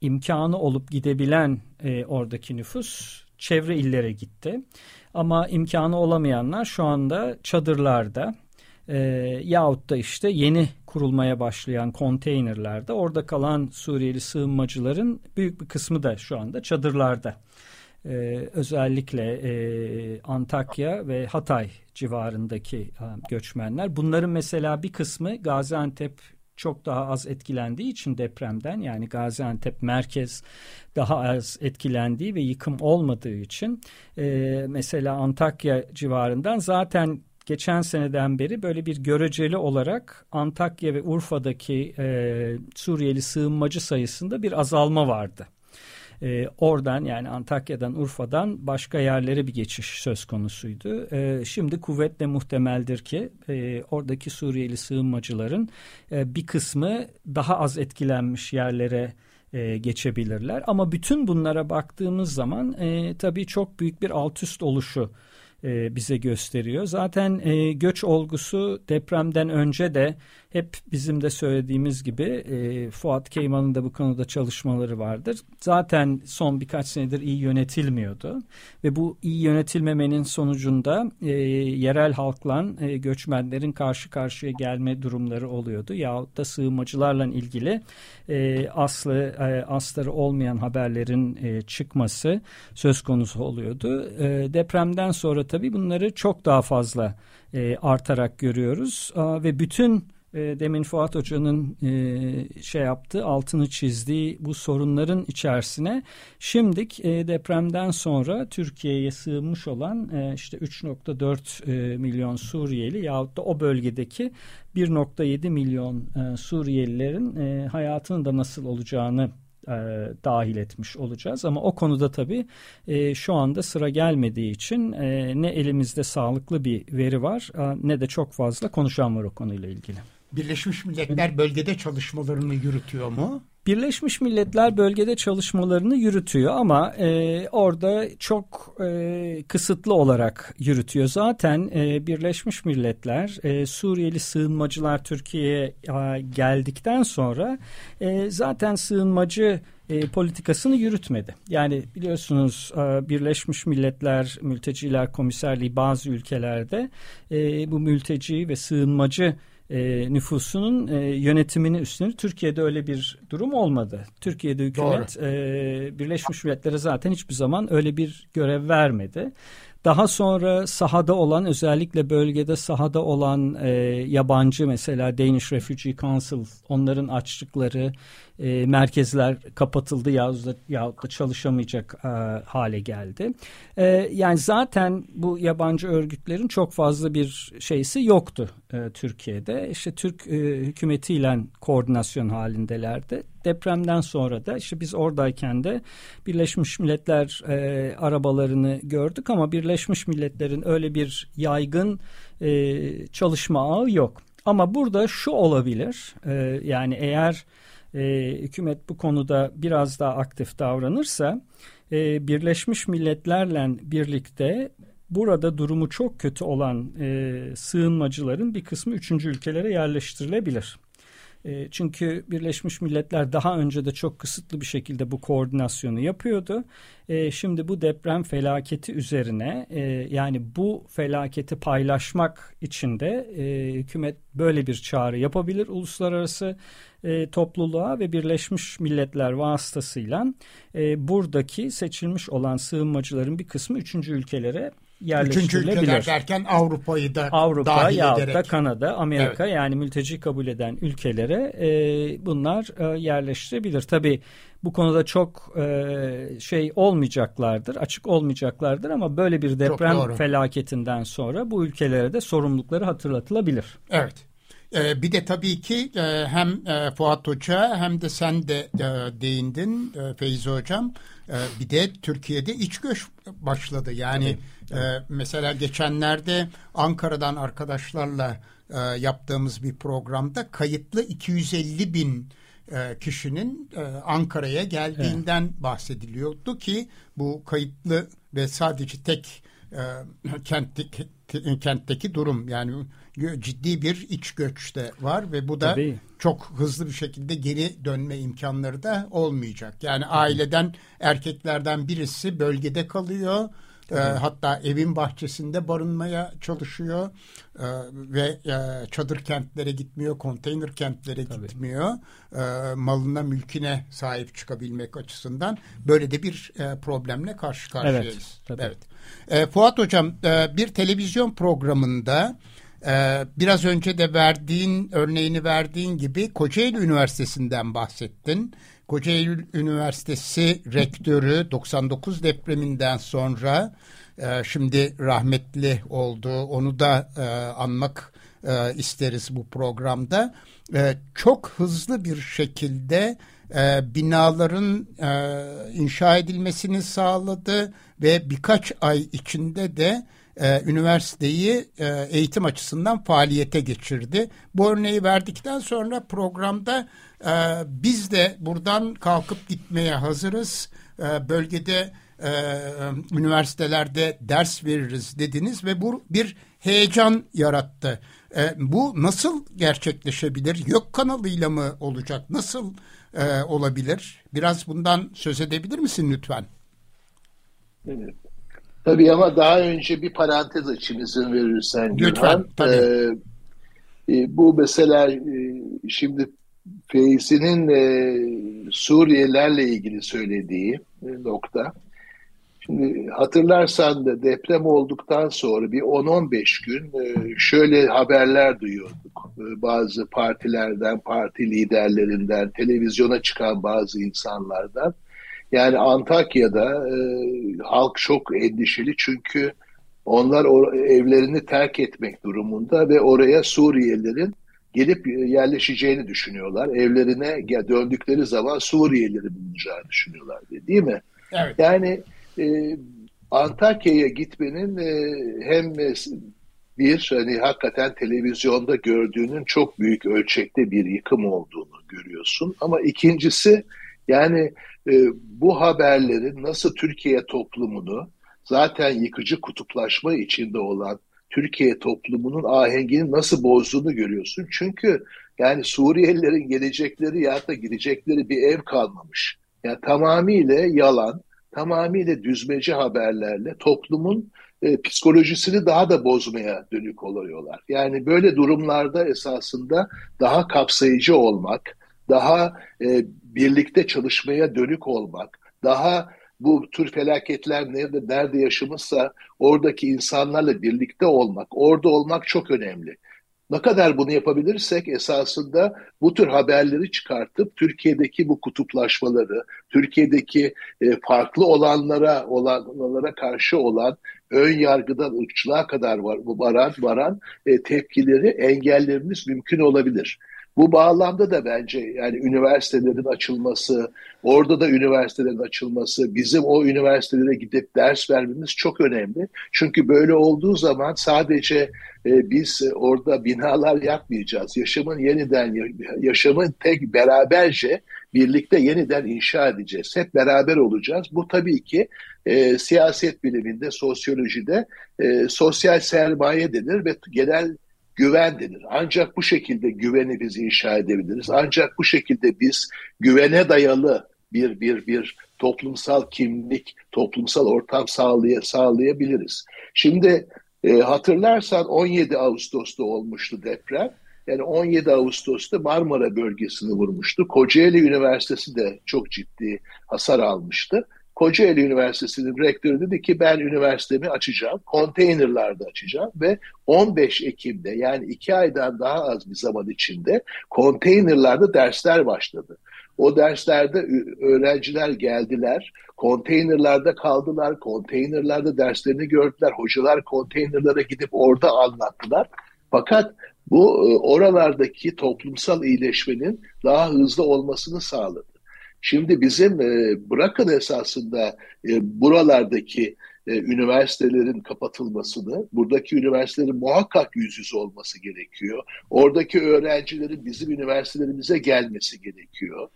imkanı olup gidebilen e, oradaki nüfus çevre illere gitti. Ama imkanı olamayanlar şu anda çadırlarda e, yahut da işte yeni kurulmaya başlayan konteynerlerde orada kalan Suriyeli sığınmacıların büyük bir kısmı da şu anda çadırlarda. Ee, özellikle e, Antakya ve Hatay civarındaki e, göçmenler. Bunların mesela bir kısmı Gaziantep çok daha az etkilendiği için depremden yani Gaziantep merkez daha az etkilendiği ve yıkım olmadığı için e, mesela Antakya civarından zaten geçen seneden beri böyle bir göreceli olarak Antakya ve Urfa'daki e, Suriyeli sığınmacı sayısında bir azalma vardı. E, oradan yani Antakya'dan Urfa'dan başka yerlere bir geçiş söz konusuydu. E, şimdi kuvvetle muhtemeldir ki e, oradaki Suriyeli sığınmacıların e, bir kısmı daha az etkilenmiş yerlere e, geçebilirler. Ama bütün bunlara baktığımız zaman e, tabii çok büyük bir alt üst oluşu e, bize gösteriyor. Zaten e, göç olgusu depremden önce de hep bizim de söylediğimiz gibi e, Fuat Keyman'ın da bu konuda çalışmaları vardır. Zaten son birkaç senedir iyi yönetilmiyordu ve bu iyi yönetilmemenin sonucunda e, yerel halkla e, göçmenlerin karşı karşıya gelme durumları oluyordu. Yahut da sığınmacılarla ilgili e, aslı e, asları olmayan haberlerin e, çıkması söz konusu oluyordu. E, depremden sonra tabii bunları çok daha fazla e, artarak görüyoruz e, ve bütün e, demin Fuat Hoca'nın e, şey yaptığı altını çizdiği bu sorunların içerisine şimdik e, depremden sonra Türkiye'ye sığınmış olan e, işte 3.4 e, milyon Suriyeli yahut da o bölgedeki 1.7 milyon e, Suriyelilerin hayatının da nasıl olacağını dahil etmiş olacağız. Ama o konuda tabii şu anda sıra gelmediği için ne elimizde sağlıklı bir veri var ne de çok fazla konuşan var o konuyla ilgili. Birleşmiş Milletler bölgede çalışmalarını yürütüyor mu? Birleşmiş Milletler bölgede çalışmalarını yürütüyor ama e, orada çok e, kısıtlı olarak yürütüyor. Zaten e, Birleşmiş Milletler e, Suriyeli sığınmacılar Türkiye'ye geldikten sonra e, zaten sığınmacı e, politikasını yürütmedi. Yani biliyorsunuz e, Birleşmiş Milletler Mülteciler Komiserliği bazı ülkelerde e, bu mülteci ve sığınmacı e, nüfusunun e, yönetimini üstlenir. Türkiye'de öyle bir durum olmadı. Türkiye'de hükümet e, Birleşmiş Milletler'e zaten hiçbir zaman öyle bir görev vermedi. Daha sonra sahada olan özellikle bölgede sahada olan e, yabancı mesela Danish Refugee Council onların açtıkları e, merkezler kapatıldı yahut da, yahut da çalışamayacak e, hale geldi. E, yani zaten bu yabancı örgütlerin çok fazla bir şeysi yoktu e, Türkiye'de. İşte Türk e, hükümetiyle koordinasyon halindelerdi. Depremden sonra da işte biz oradayken de Birleşmiş Milletler e, arabalarını gördük ama Birleşmiş Milletler'in öyle bir yaygın e, çalışma ağı yok. Ama burada şu olabilir e, yani eğer e, hükümet bu konuda biraz daha aktif davranırsa e, Birleşmiş Milletler'le birlikte burada durumu çok kötü olan e, sığınmacıların bir kısmı üçüncü ülkelere yerleştirilebilir. E, çünkü Birleşmiş Milletler daha önce de çok kısıtlı bir şekilde bu koordinasyonu yapıyordu. E, şimdi bu deprem felaketi üzerine e, yani bu felaketi paylaşmak için de hükümet böyle bir çağrı yapabilir uluslararası topluluğa ve Birleşmiş Milletler vasıtasıyla buradaki seçilmiş olan sığınmacıların bir kısmı üçüncü ülkelere yerleştirilebilir. Üçüncü ülkeler derken Avrupa'yı da Avrupa dahil ya ederek. da Kanada, Amerika evet. yani mülteci kabul eden ülkelere e, bunlar e, yerleştirebilir. Tabii bu konuda çok e, şey olmayacaklardır, açık olmayacaklardır ama böyle bir deprem felaketinden sonra bu ülkelere de sorumlulukları hatırlatılabilir. Evet. Ee, bir de tabii ki e, hem e, Fuat Hoca hem de sen de e, değindin e, Feyzi Hocam. E, bir de Türkiye'de iç göç başladı. Yani e, mesela geçenlerde Ankara'dan arkadaşlarla e, yaptığımız bir programda kayıtlı 250 bin e, kişinin Ankara'ya geldiğinden evet. bahsediliyordu ki bu kayıtlı ve sadece tek kentteki, kentteki durum yani ciddi bir iç göç de var ve bu da Tabii. çok hızlı bir şekilde geri dönme imkanları da olmayacak. Yani aileden erkeklerden birisi bölgede kalıyor. E, hatta evin bahçesinde barınmaya çalışıyor e, ve e, çadır kentlere gitmiyor, konteyner kentlere Tabii. gitmiyor. E, malına, mülküne sahip çıkabilmek açısından böyle de bir e, problemle karşı karşıyayız. Evet. evet. E, Fuat Hocam e, bir televizyon programında e, biraz önce de verdiğin örneğini verdiğin gibi Kocaeli Üniversitesi'nden bahsettin. Kocaeli Üniversitesi rektörü 99 depreminden sonra e, şimdi rahmetli oldu. Onu da e, anmak e, isteriz bu programda. Çok hızlı bir şekilde binaların inşa edilmesini sağladı ve birkaç ay içinde de e, üniversiteyi e, eğitim açısından faaliyete geçirdi. Bu örneği verdikten sonra programda e, biz de buradan kalkıp gitmeye hazırız. E, bölgede e, üniversitelerde ders veririz dediniz ve bu bir heyecan yarattı. E, bu nasıl gerçekleşebilir? Yok kanalıyla mı olacak? Nasıl e, olabilir? Biraz bundan söz edebilir misin lütfen? Evet. Tabii ama daha önce bir parantez açayım izin verirsen. Lütfen. Tabii. Ee, e, bu mesela e, şimdi Feyzi'nin e, Suriyelilerle ilgili söylediği e, nokta. Şimdi hatırlarsan da deprem olduktan sonra bir 10-15 gün şöyle haberler duyuyorduk. Bazı partilerden, parti liderlerinden, televizyona çıkan bazı insanlardan. Yani Antakya'da e, halk çok endişeli çünkü onlar o, evlerini terk etmek durumunda ve oraya Suriyelilerin gelip yerleşeceğini düşünüyorlar. Evlerine döndükleri zaman Suriyelileri bulunacağını düşünüyorlar değil mi? Evet. Yani e, Antakya'ya gitmenin e, hem bir hani hakikaten televizyonda gördüğünün çok büyük ölçekte bir yıkım olduğunu görüyorsun. Ama ikincisi yani e, bu haberlerin nasıl Türkiye toplumunu zaten yıkıcı kutuplaşma içinde olan Türkiye toplumunun ahengini nasıl bozduğunu görüyorsun. Çünkü yani Suriyelilerin gelecekleri ya da gidecekleri bir ev kalmamış. Yani tamamıyla yalan, tamamıyla düzmece haberlerle toplumun e, psikolojisini daha da bozmaya dönük oluyorlar. Yani böyle durumlarda esasında daha kapsayıcı olmak, daha e, birlikte çalışmaya dönük olmak, daha bu tür felaketler nerede, nerede yaşamışsa oradaki insanlarla birlikte olmak, orada olmak çok önemli. Ne kadar bunu yapabilirsek esasında bu tür haberleri çıkartıp Türkiye'deki bu kutuplaşmaları, Türkiye'deki e, farklı olanlara olanlara karşı olan ön yargıdan ırkçılığa kadar var, varan varan e, tepkileri engellememiz mümkün olabilir. Bu bağlamda da bence yani üniversitelerin açılması, orada da üniversitelerin açılması, bizim o üniversitelere gidip ders vermemiz çok önemli. Çünkü böyle olduğu zaman sadece e, biz orada binalar yapmayacağız. Yaşamın yeniden, yaşamın tek beraberce birlikte yeniden inşa edeceğiz. Hep beraber olacağız. Bu tabii ki e, siyaset biliminde, sosyolojide e, sosyal sermaye denir ve genel güven denir. Ancak bu şekilde güveni biz inşa edebiliriz. Ancak bu şekilde biz güvene dayalı bir bir bir toplumsal kimlik, toplumsal ortam sağlay sağlayabiliriz. Şimdi e, hatırlarsan 17 Ağustos'ta olmuştu deprem. Yani 17 Ağustos'ta Marmara bölgesini vurmuştu. Kocaeli Üniversitesi de çok ciddi hasar almıştı. Kocaeli Üniversitesi'nin rektörü dedi ki ben üniversitemi açacağım, konteynerlarda açacağım ve 15 Ekim'de yani iki aydan daha az bir zaman içinde konteynerlarda dersler başladı. O derslerde öğrenciler geldiler, konteynerlarda kaldılar, konteynerlarda derslerini gördüler, hocalar konteynerlara gidip orada anlattılar. Fakat bu e, oralardaki toplumsal iyileşmenin daha hızlı olmasını sağladı. Şimdi bizim e, bırakın esasında e, buralardaki e, üniversitelerin kapatılmasını, buradaki üniversitelerin muhakkak yüz yüze olması gerekiyor. Oradaki öğrencilerin bizim üniversitelerimize gelmesi gerekiyor.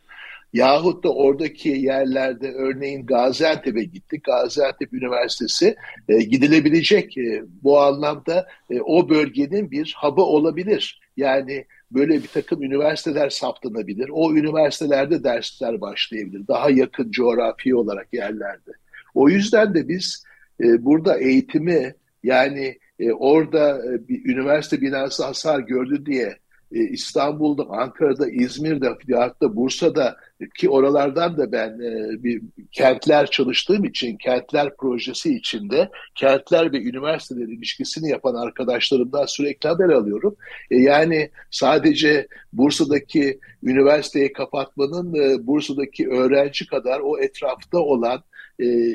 Yahut da oradaki yerlerde örneğin Gaziantep'e gittik. Gaziantep Üniversitesi e, gidilebilecek e, bu anlamda e, o bölgenin bir hub'ı olabilir. Yani böyle bir takım üniversiteler saptanabilir. O üniversitelerde dersler başlayabilir. Daha yakın coğrafi olarak yerlerde. O yüzden de biz e, burada eğitimi yani e, orada e, bir üniversite binası hasar gördü diye e, İstanbul'da, Ankara'da, İzmir'de, hatta Bursa'da ki oralardan da ben e, bir kentler çalıştığım için kentler projesi içinde kentler ve üniversiteler ilişkisini yapan arkadaşlarımdan sürekli haber alıyorum. E, yani sadece Bursa'daki üniversiteyi kapatmanın e, Bursa'daki öğrenci kadar o etrafta olan e,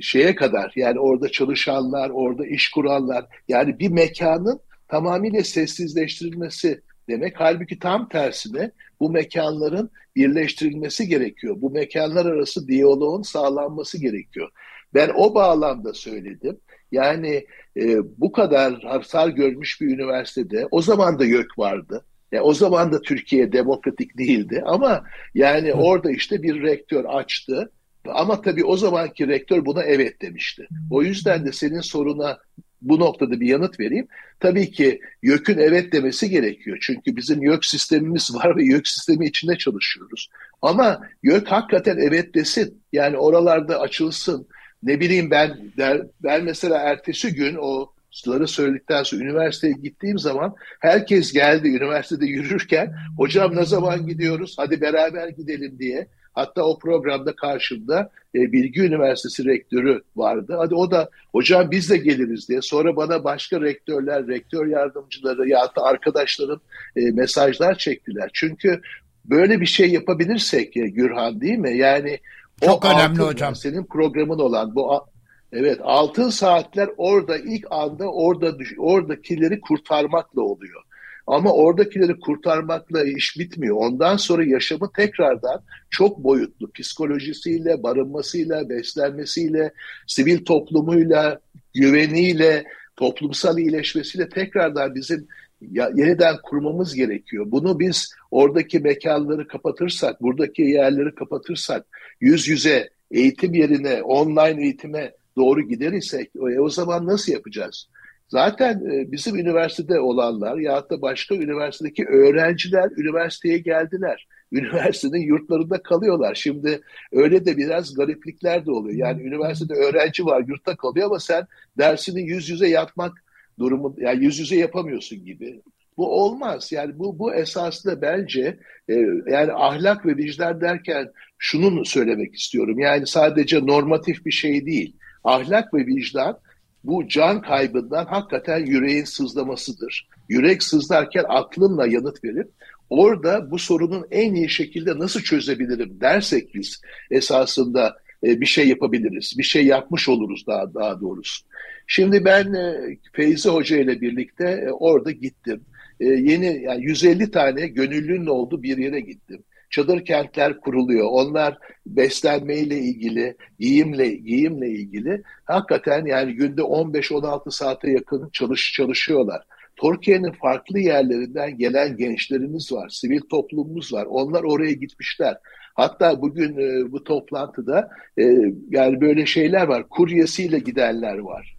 şeye kadar yani orada çalışanlar, orada iş kuranlar yani bir mekanın tamamıyla sessizleştirilmesi demek. Halbuki tam tersine bu mekanların birleştirilmesi gerekiyor. Bu mekanlar arası diyaloğun sağlanması gerekiyor. Ben o bağlamda söyledim. Yani e, bu kadar hasar görmüş bir üniversitede o zaman da YÖK vardı. Yani o zaman da Türkiye demokratik değildi ama yani orada işte bir rektör açtı Ama tabii o zamanki rektör buna evet demişti. O yüzden de senin soruna bu noktada bir yanıt vereyim. Tabii ki YÖK'ün evet demesi gerekiyor. Çünkü bizim YÖK sistemimiz var ve YÖK sistemi içinde çalışıyoruz. Ama YÖK hakikaten evet desin. Yani oralarda açılsın. Ne bileyim ben der, ben mesela ertesi gün o Suları söyledikten sonra üniversiteye gittiğim zaman herkes geldi üniversitede yürürken hocam ne zaman gidiyoruz hadi beraber gidelim diye. Hatta o programda karşımda e, Bilgi Üniversitesi rektörü vardı. Hadi o da hocam biz de geliriz diye. Sonra bana başka rektörler, rektör yardımcıları ya da arkadaşlarım e, mesajlar çektiler. Çünkü böyle bir şey yapabilirsek e, Gürhan değil mi? Yani çok o önemli altın, hocam. Senin programın olan bu Evet altın saatler orada ilk anda orada oradakileri kurtarmakla oluyor. Ama oradakileri kurtarmakla iş bitmiyor. Ondan sonra yaşamı tekrardan çok boyutlu psikolojisiyle, barınmasıyla, beslenmesiyle, sivil toplumuyla, güveniyle, toplumsal iyileşmesiyle tekrardan bizim ya, yeniden kurmamız gerekiyor. Bunu biz oradaki mekanları kapatırsak, buradaki yerleri kapatırsak, yüz yüze eğitim yerine online eğitime doğru gider isek e, o zaman nasıl yapacağız? Zaten e, bizim üniversitede olanlar ya da başka üniversitedeki öğrenciler üniversiteye geldiler. Üniversitenin yurtlarında kalıyorlar. Şimdi öyle de biraz gariplikler de oluyor. Yani üniversitede öğrenci var yurtta kalıyor ama sen dersini yüz yüze yapmak durumu yani yüz yüze yapamıyorsun gibi. Bu olmaz. Yani bu bu esasında bence e, yani ahlak ve vicdan derken şunu söylemek istiyorum. Yani sadece normatif bir şey değil. Ahlak ve vicdan bu can kaybından hakikaten yüreğin sızlamasıdır. Yürek sızlarken aklımla yanıt verip orada bu sorunun en iyi şekilde nasıl çözebilirim dersek biz esasında e, bir şey yapabiliriz. Bir şey yapmış oluruz daha daha doğrusu. Şimdi ben e, Feyzi Hoca ile birlikte e, orada gittim. Yeni yani 150 tane gönüllünün olduğu bir yere gittim çadır kentler kuruluyor. Onlar beslenmeyle ilgili, giyimle giyimle ilgili hakikaten yani günde 15-16 saate yakın çalış çalışıyorlar. Türkiye'nin farklı yerlerinden gelen gençlerimiz var, sivil toplumumuz var. Onlar oraya gitmişler. Hatta bugün e, bu toplantıda e, yani böyle şeyler var. Kuryesiyle gidenler var.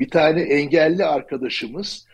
Bir tane engelli arkadaşımız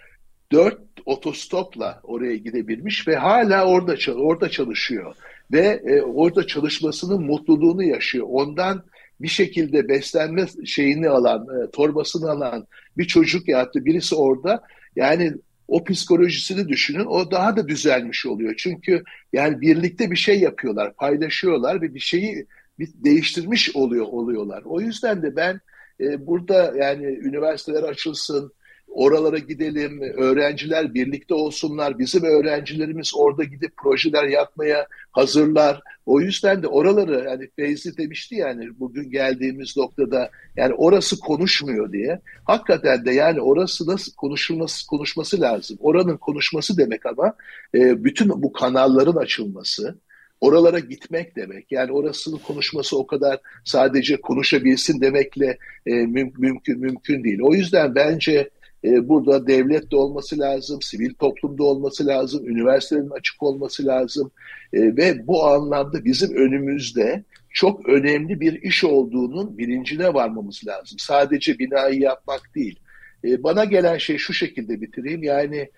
dört otostopla oraya gidebilmiş ve hala orada orada çalışıyor ve e, orada çalışmasının mutluluğunu yaşıyor. Ondan bir şekilde beslenme şeyini alan, e, torbasını alan bir çocuk ya da birisi orada yani o psikolojisini düşünün o daha da düzelmiş oluyor. Çünkü yani birlikte bir şey yapıyorlar, paylaşıyorlar ve bir şeyi bir değiştirmiş oluyor oluyorlar. O yüzden de ben e, burada yani üniversiteler açılsın, Oralara gidelim, öğrenciler birlikte olsunlar. Bizim öğrencilerimiz orada gidip projeler yapmaya hazırlar. O yüzden de oraları yani Feyzi demişti yani bugün geldiğimiz noktada yani orası konuşmuyor diye. Hakikaten de yani orası nasıl konuşulması konuşması lazım. Oranın konuşması demek ama e, bütün bu kanalların açılması, oralara gitmek demek. Yani orasının konuşması o kadar sadece konuşabilsin demekle e, müm mümkün mümkün değil. O yüzden bence e, burada devlet de olması lazım, sivil toplumda olması lazım, üniversitelerin açık olması lazım e, ve bu anlamda bizim önümüzde çok önemli bir iş olduğunun bilincine varmamız lazım. Sadece binayı yapmak değil. E, bana gelen şey şu şekilde bitireyim. Yani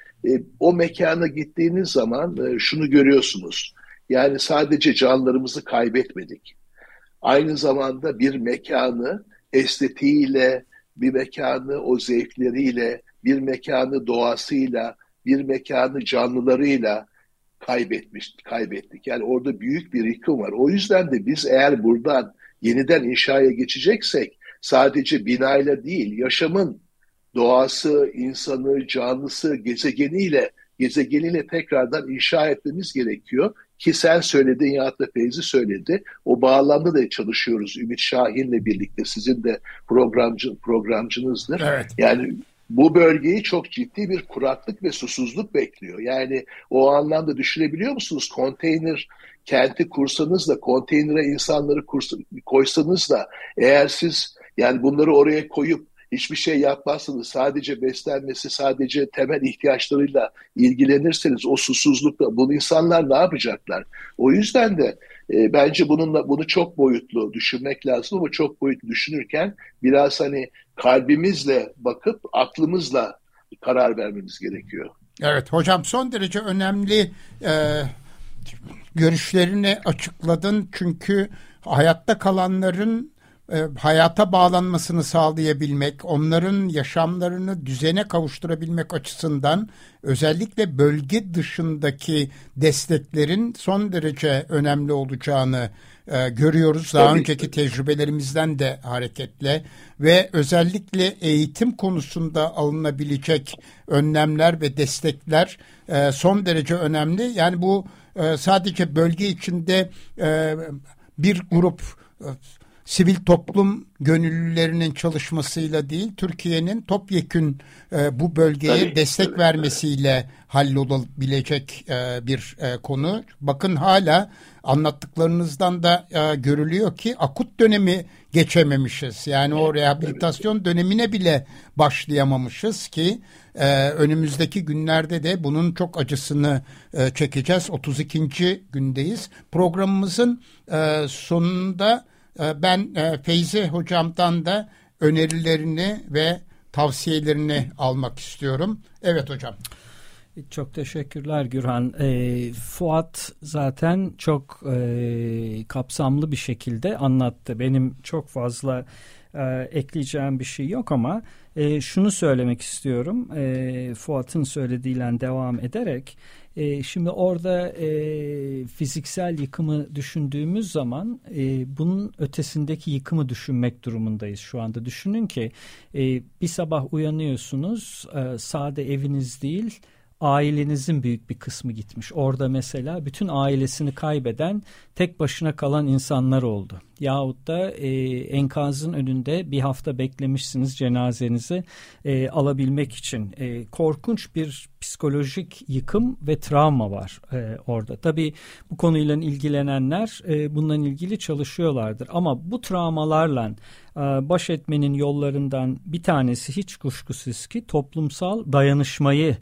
o mekana gittiğiniz zaman şunu görüyorsunuz. Yani sadece canlarımızı kaybetmedik. Aynı zamanda bir mekanı estetiğiyle, bir mekanı o zevkleriyle, bir mekanı doğasıyla, bir mekanı canlılarıyla kaybetmiş, kaybettik. Yani orada büyük bir yıkım var. O yüzden de biz eğer buradan yeniden inşaya geçeceksek sadece binayla değil, yaşamın doğası, insanı, canlısı, gezegeniyle gezegeniyle tekrardan inşa etmemiz gerekiyor. Ki sen söyledin ya da Feyzi söyledi. O bağlamda da çalışıyoruz Ümit Şahin'le birlikte. Sizin de programcı, programcınızdır. Evet. Yani bu bölgeyi çok ciddi bir kuraklık ve susuzluk bekliyor. Yani o anlamda düşünebiliyor musunuz? Konteyner kenti kursanız da, konteynere insanları kursa, koysanız da eğer siz yani bunları oraya koyup hiçbir şey yapmazsınız, sadece beslenmesi, sadece temel ihtiyaçlarıyla ilgilenirseniz o susuzlukla bu insanlar ne yapacaklar? O yüzden de e, bence bununla bunu çok boyutlu düşünmek lazım ama çok boyutlu düşünürken biraz hani kalbimizle bakıp aklımızla karar vermemiz gerekiyor. Evet hocam son derece önemli e, görüşlerini açıkladın çünkü hayatta kalanların e, hayata bağlanmasını sağlayabilmek, onların yaşamlarını düzene kavuşturabilmek açısından özellikle bölge dışındaki desteklerin son derece önemli olacağını e, görüyoruz. Daha Tabii. önceki tecrübelerimizden de hareketle ve özellikle eğitim konusunda alınabilecek önlemler ve destekler e, son derece önemli. Yani bu e, sadece bölge içinde e, bir grup e, sivil toplum gönüllülerinin çalışmasıyla değil, Türkiye'nin topyekün e, bu bölgeye tabii, destek tabii, vermesiyle tabii. hallolabilecek e, bir e, konu. Bakın hala anlattıklarınızdan da e, görülüyor ki akut dönemi geçememişiz. Yani o rehabilitasyon dönemine bile başlayamamışız ki e, önümüzdeki günlerde de bunun çok acısını e, çekeceğiz. 32. gündeyiz. Programımızın e, sonunda ben e, Feyzi hocamdan da önerilerini ve tavsiyelerini almak istiyorum. Evet hocam. Çok teşekkürler Gürhan. E, Fuat zaten çok e, kapsamlı bir şekilde anlattı. Benim çok fazla e, ekleyeceğim bir şey yok ama e, şunu söylemek istiyorum. E, Fuat'ın söylediğiyle devam ederek e, şimdi orada e, fiziksel yıkımı düşündüğümüz zaman e, bunun ötesindeki yıkımı düşünmek durumundayız şu anda. Düşünün ki e, bir sabah uyanıyorsunuz e, sade eviniz değil ailenizin büyük bir kısmı gitmiş. Orada mesela bütün ailesini kaybeden tek başına kalan insanlar oldu. Yahut da e, enkazın önünde bir hafta beklemişsiniz cenazenizi e, alabilmek için. E, korkunç bir psikolojik yıkım ve travma var e, orada. Tabii bu konuyla ilgilenenler e, bundan ilgili çalışıyorlardır. Ama bu travmalarla e, baş etmenin yollarından bir tanesi hiç kuşkusuz ki toplumsal dayanışmayı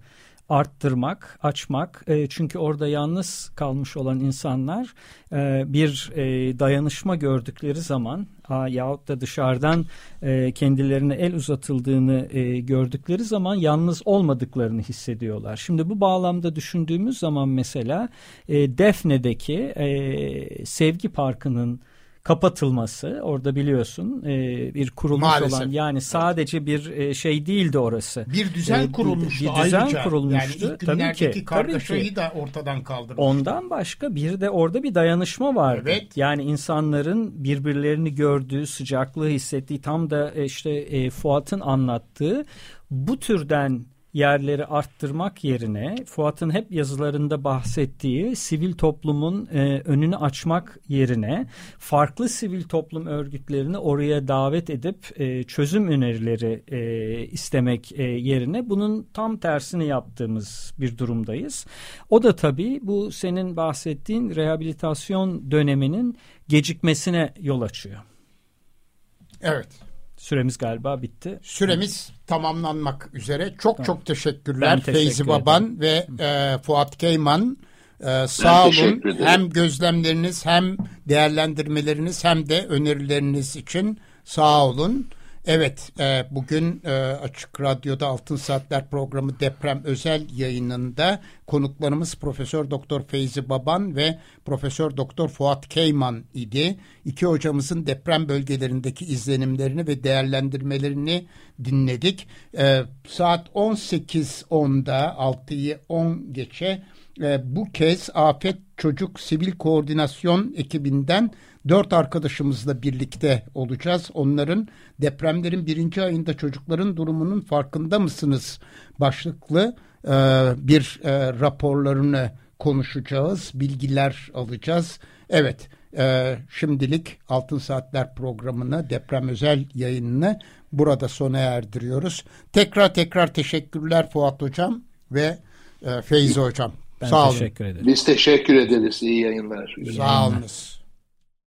arttırmak, açmak. E, çünkü orada yalnız kalmış olan insanlar e, bir e, dayanışma gördükleri zaman a, yahut da dışarıdan e, kendilerine el uzatıldığını e, gördükleri zaman yalnız olmadıklarını hissediyorlar. Şimdi bu bağlamda düşündüğümüz zaman mesela e, Defne'deki e, Sevgi Parkı'nın kapatılması orada biliyorsun e, bir kurulmuş Maalesef. olan yani sadece bir e, şey değildi orası. Bir düzen e, kurulmuştu bir, düzen ayrıca. kurulmuştu. Yani ilk tabii ki, kargaşayı tabii da ortadan kaldırmıştı. Ondan başka bir de orada bir dayanışma vardı. Evet. Yani insanların birbirlerini gördüğü, sıcaklığı hissettiği tam da işte e, Fuat'ın anlattığı bu türden yerleri arttırmak yerine Fuat'ın hep yazılarında bahsettiği sivil toplumun e, önünü açmak yerine farklı sivil toplum örgütlerini oraya davet edip e, çözüm önerileri e, istemek e, yerine bunun tam tersini yaptığımız bir durumdayız. O da tabii bu senin bahsettiğin rehabilitasyon döneminin gecikmesine yol açıyor. Evet. Süremiz galiba bitti. Süremiz tamamlanmak üzere. Çok tamam. çok teşekkürler teşekkür Feyzi Baban ve e, Fuat Keyman. E, sağ olun hem gözlemleriniz hem değerlendirmeleriniz hem de önerileriniz için sağ olun. Evet, e, bugün e, Açık Radyo'da Altın Saatler programı deprem özel yayınında konuklarımız Profesör Doktor Feyzi Baban ve Profesör Doktor Fuat Keyman idi. İki hocamızın deprem bölgelerindeki izlenimlerini ve değerlendirmelerini dinledik. E, saat 18.10'da 6'yı 10 geçe e, bu kez Afet Çocuk Sivil Koordinasyon ekibinden dört arkadaşımızla birlikte olacağız. Onların depremlerin birinci ayında çocukların durumunun farkında mısınız başlıklı e, bir e, raporlarını konuşacağız, bilgiler alacağız. Evet, e, şimdilik Altın Saatler programını, deprem özel yayınını burada sona erdiriyoruz. Tekrar tekrar teşekkürler Fuat Hocam ve e, Feyzi Hocam. Ben Sağ teşekkür olun. ederim. Biz teşekkür ederiz. İyi yayınlar. Sağ olunuz.